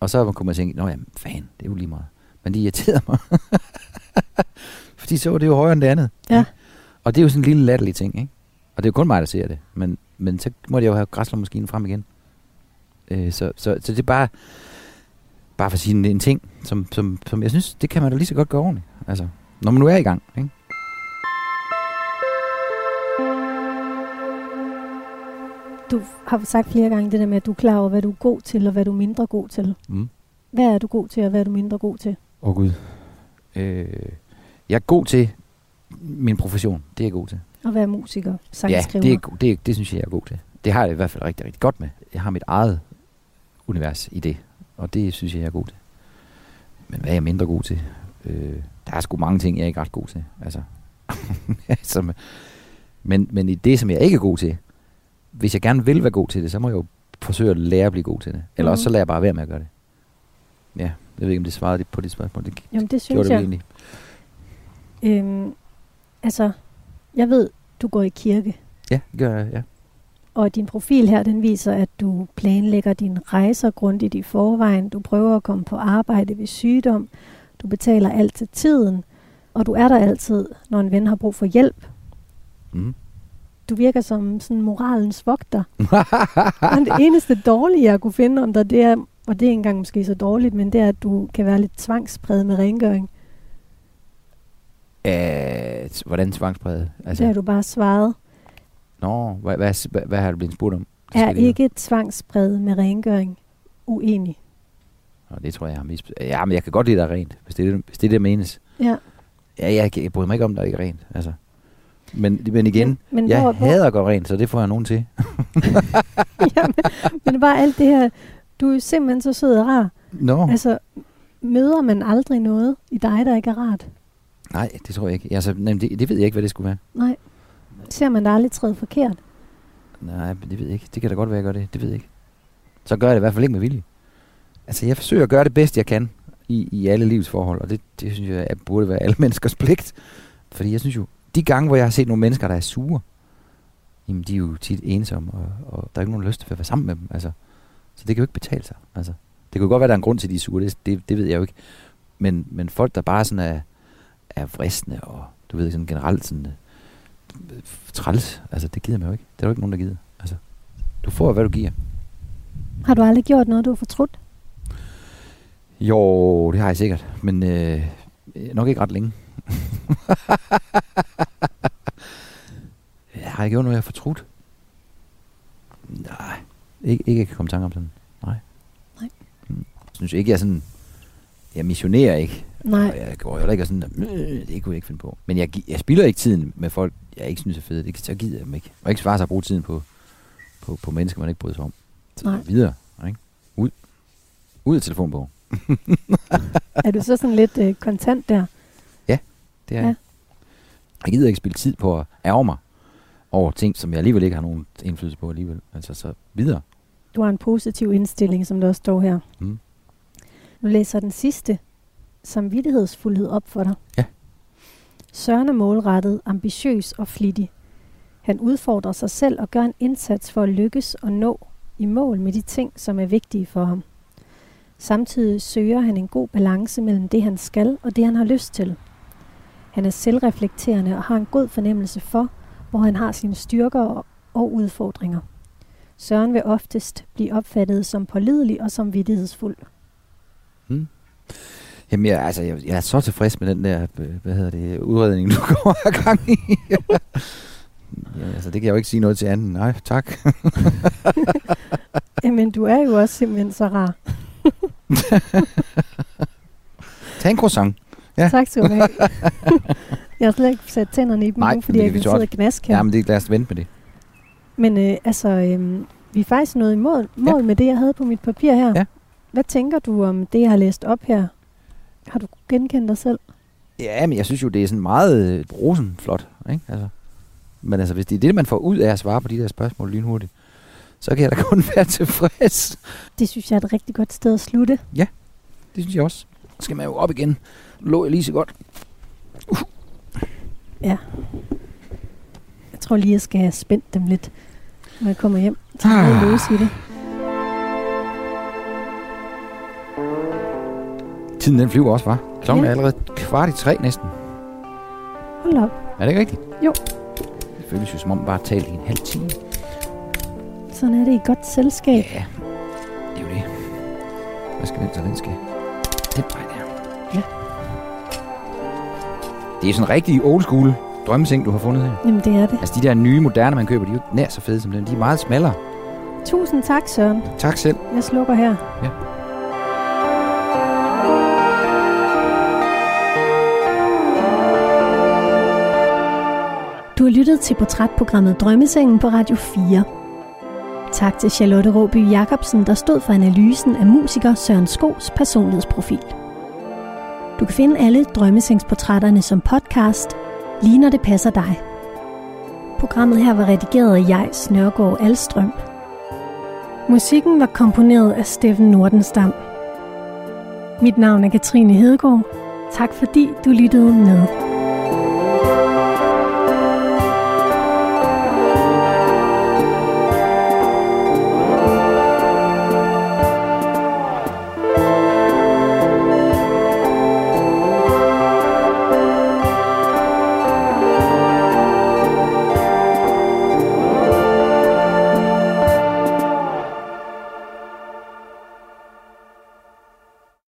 Og så kunne man tænke, nå jamen, fan, det er jo lige meget. Men det irriterede mig. Fordi så var det jo højere end det andet. Ja. ikke? Og det er jo sådan en lille latterlig ting, ikke? Og det er jo kun mig, der ser det. Men, men så må jeg jo have græsslåmaskinen frem igen. Øh, så, så, så det er bare, bare for at sige en, en ting, som, som, som jeg synes, det kan man da lige så godt gøre ordentligt. Altså, når man nu er i gang, ikke? Du har sagt flere gange det der med, at du er klar over, hvad du er god til, og hvad du er mindre god til. Mm. Hvad er du god til, og hvad er du mindre god til? Åh oh, Gud. Øh, jeg er god til min profession. Det er jeg god til. Og hvad er musiker, Ja, sangskriver? det, er, det, det synes jeg, jeg er god til. Det har jeg i hvert fald rigtig, rigtig godt med. Jeg har mit eget univers i det, og det synes jeg, jeg er god til. Men hvad er jeg mindre god til? Øh, der er sgu mange ting, jeg er ikke ret god til. Altså, altså, men, men i det, som jeg ikke er god til, hvis jeg gerne vil være god til det, så må jeg jo forsøge at lære at blive god til det. Eller også så Mhm. lader jeg bare være med at gøre det. Ja, jeg ved ikke, om det svarede på dit spørgsmål. Det Jamen, det synes det jeg. egentlig. Øhm, altså, jeg ved, du går i kirke, Ja, det gør jeg, ja. og din profil her, den viser, at du planlægger dine rejser grundigt i forvejen. Du prøver at komme på arbejde ved sygdom. Du betaler alt til tiden, og du er der altid, når en ven har brug for hjælp. Mm. Du virker som sådan moralens vogter. Og det eneste dårlige, jeg kunne finde om dig, det er og det er ikke engang måske så dårligt, men det er, at du kan være lidt tvangspræget med rengøring. Øh, hvordan tvangspræget? Altså, det har du bare svaret. Nå, hvad, hvad, hvad, hvad har du blevet spurgt om? Er ikke tvangspræget med rengøring uenig? Nå, det tror jeg, jeg har misp- Ja, men jeg kan godt lide, at der er rent, hvis det er det, hvis det, er det menes. Ja. Ja, jeg, jeg bryder mig ikke om, der ikke er rent. Altså. Men, men igen, men, men jeg hvor, hader at gå rent, så det får jeg nogen til. ja, men, det bare alt det her, du er simpelthen så sød og rar. Nå. Altså, møder man aldrig noget i dig, der ikke er rart? Nej, det tror jeg ikke. Altså, nej, det, det ved jeg ikke, hvad det skulle være. Nej. Ser man da aldrig træde forkert? Nej, det ved jeg ikke. Det kan da godt være, jeg gør det. Det ved jeg ikke. Så gør jeg det i hvert fald ikke med vilje. Altså, jeg forsøger at gøre det bedste, jeg kan i, i alle livs forhold, og det, det synes jeg at burde være alle menneskers pligt. Fordi jeg synes jo, de gange, hvor jeg har set nogle mennesker, der er sure, jamen, de er jo tit ensomme, og, og der er ikke nogen lyst til at være sammen med dem. Altså, så det kan jo ikke betale sig. Altså, det kan godt være, der er en grund til, at de er sure. Det, det, det ved jeg jo ikke. Men, men folk, der bare sådan er, er vristende, og du ved, sådan generelt sådan, øh, træls, altså det gider man jo ikke. Det er jo ikke nogen, der gider. Altså, du får, hvad du giver. Har du aldrig gjort noget, du har fortrudt? Jo, det har jeg sikkert, men øh, nok ikke ret længe. jeg har ikke gjort noget, jeg har fortrudt. Nej, ikke, ikke jeg kan komme i tanke om sådan. Nej. Nej. Jeg synes ikke, jeg sådan... Jeg missionerer ikke. Nej. Og jeg går heller ikke sådan, øh, det kunne jeg ikke finde på. Men jeg, jeg spilder ikke tiden med folk, jeg ikke synes er fede. Det, så gider jeg dem ikke. Og ikke svare sig at bruge tiden på, på, på mennesker, man ikke bryder sig om. Så Nej. videre. Ikke? Ud. Ud af telefonbogen. er du så sådan lidt øh, kontant der? Det er ja. jeg. Jeg gider ikke spille tid på at ærge mig over ting, som jeg alligevel ikke har nogen indflydelse på alligevel. Altså så videre. Du har en positiv indstilling, som der også står her. Mm. Nu læser den sidste samvittighedsfuldhed op for dig. Ja. Søren er målrettet, ambitiøs og flittig. Han udfordrer sig selv og gør en indsats for at lykkes og nå i mål med de ting, som er vigtige for ham. Samtidig søger han en god balance mellem det, han skal og det, han har lyst til. Han er selvreflekterende og har en god fornemmelse for, hvor han har sine styrker og udfordringer. Søren vil oftest blive opfattet som pålidelig og som vidtighedsfuld. Hmm. Jamen, jeg, altså, jeg, jeg er så tilfreds med den der, øh, hvad hedder det, udredning, du går i gang i. ja, altså, det kan jeg jo ikke sige noget til anden. Nej, tak. Jamen, du er jo også simpelthen så rar. Tag en croissant. Ja. Tak skal du have. jeg har slet ikke sat tænderne i dem Nej, nu, fordi jeg kan sidde og knaske her. Ja, men det, lad os vente med det. Men øh, altså, øh, vi er faktisk nået i mål, mål ja. med det, jeg havde på mit papir her. Ja. Hvad tænker du om det, jeg har læst op her? Har du genkendt dig selv? Ja, men jeg synes jo, det er sådan meget øh, rosenflot, ikke? Altså, men altså, hvis det er det, man får ud af at svare på de der spørgsmål lynhurtigt, så kan jeg da kun være tilfreds. Det synes jeg er et rigtig godt sted at slutte. Det synes jeg også. Så skal man jo op igen. Lå jeg lige så godt. Jeg tror lige, jeg skal have spændt dem lidt, når jeg kommer hjem. Så Ah. jeg ah. løse i det. Tiden den flyver også, var. Klokken Ja. er allerede kvart i tre næsten. Hold op. Er det ikke rigtigt? Jo. Det føles jo som om, bare talt i en halv time. Sådan er det i godt selskab. Ja, det er jo det. Hvad skal den så? Den skal den vej der. Ja. Det er sådan en rigtig old school drømmeseng, du har fundet her. Jamen, det er det. Altså de der nye, moderne, man køber, de er jo nær så fede som den. De er meget smallere. Tusind tak, Søren. Tak selv. Jeg slukker her. Ja. Du har lyttet til portrætprogrammet Drømmesengen på Radio 4. Tak til Charlotte Råby Jacobsen, der stod for analysen af musiker Søren Skos personlighedsprofil. Du kan finde alle drømmesengsportrætterne som podcast, lige når det passer dig. Programmet her var redigeret af jeg, Snørgaard Alstrøm. Musikken var komponeret af Steffen Nordenstam. Mit navn er Katrine Hedegaard. Tak fordi du lyttede med.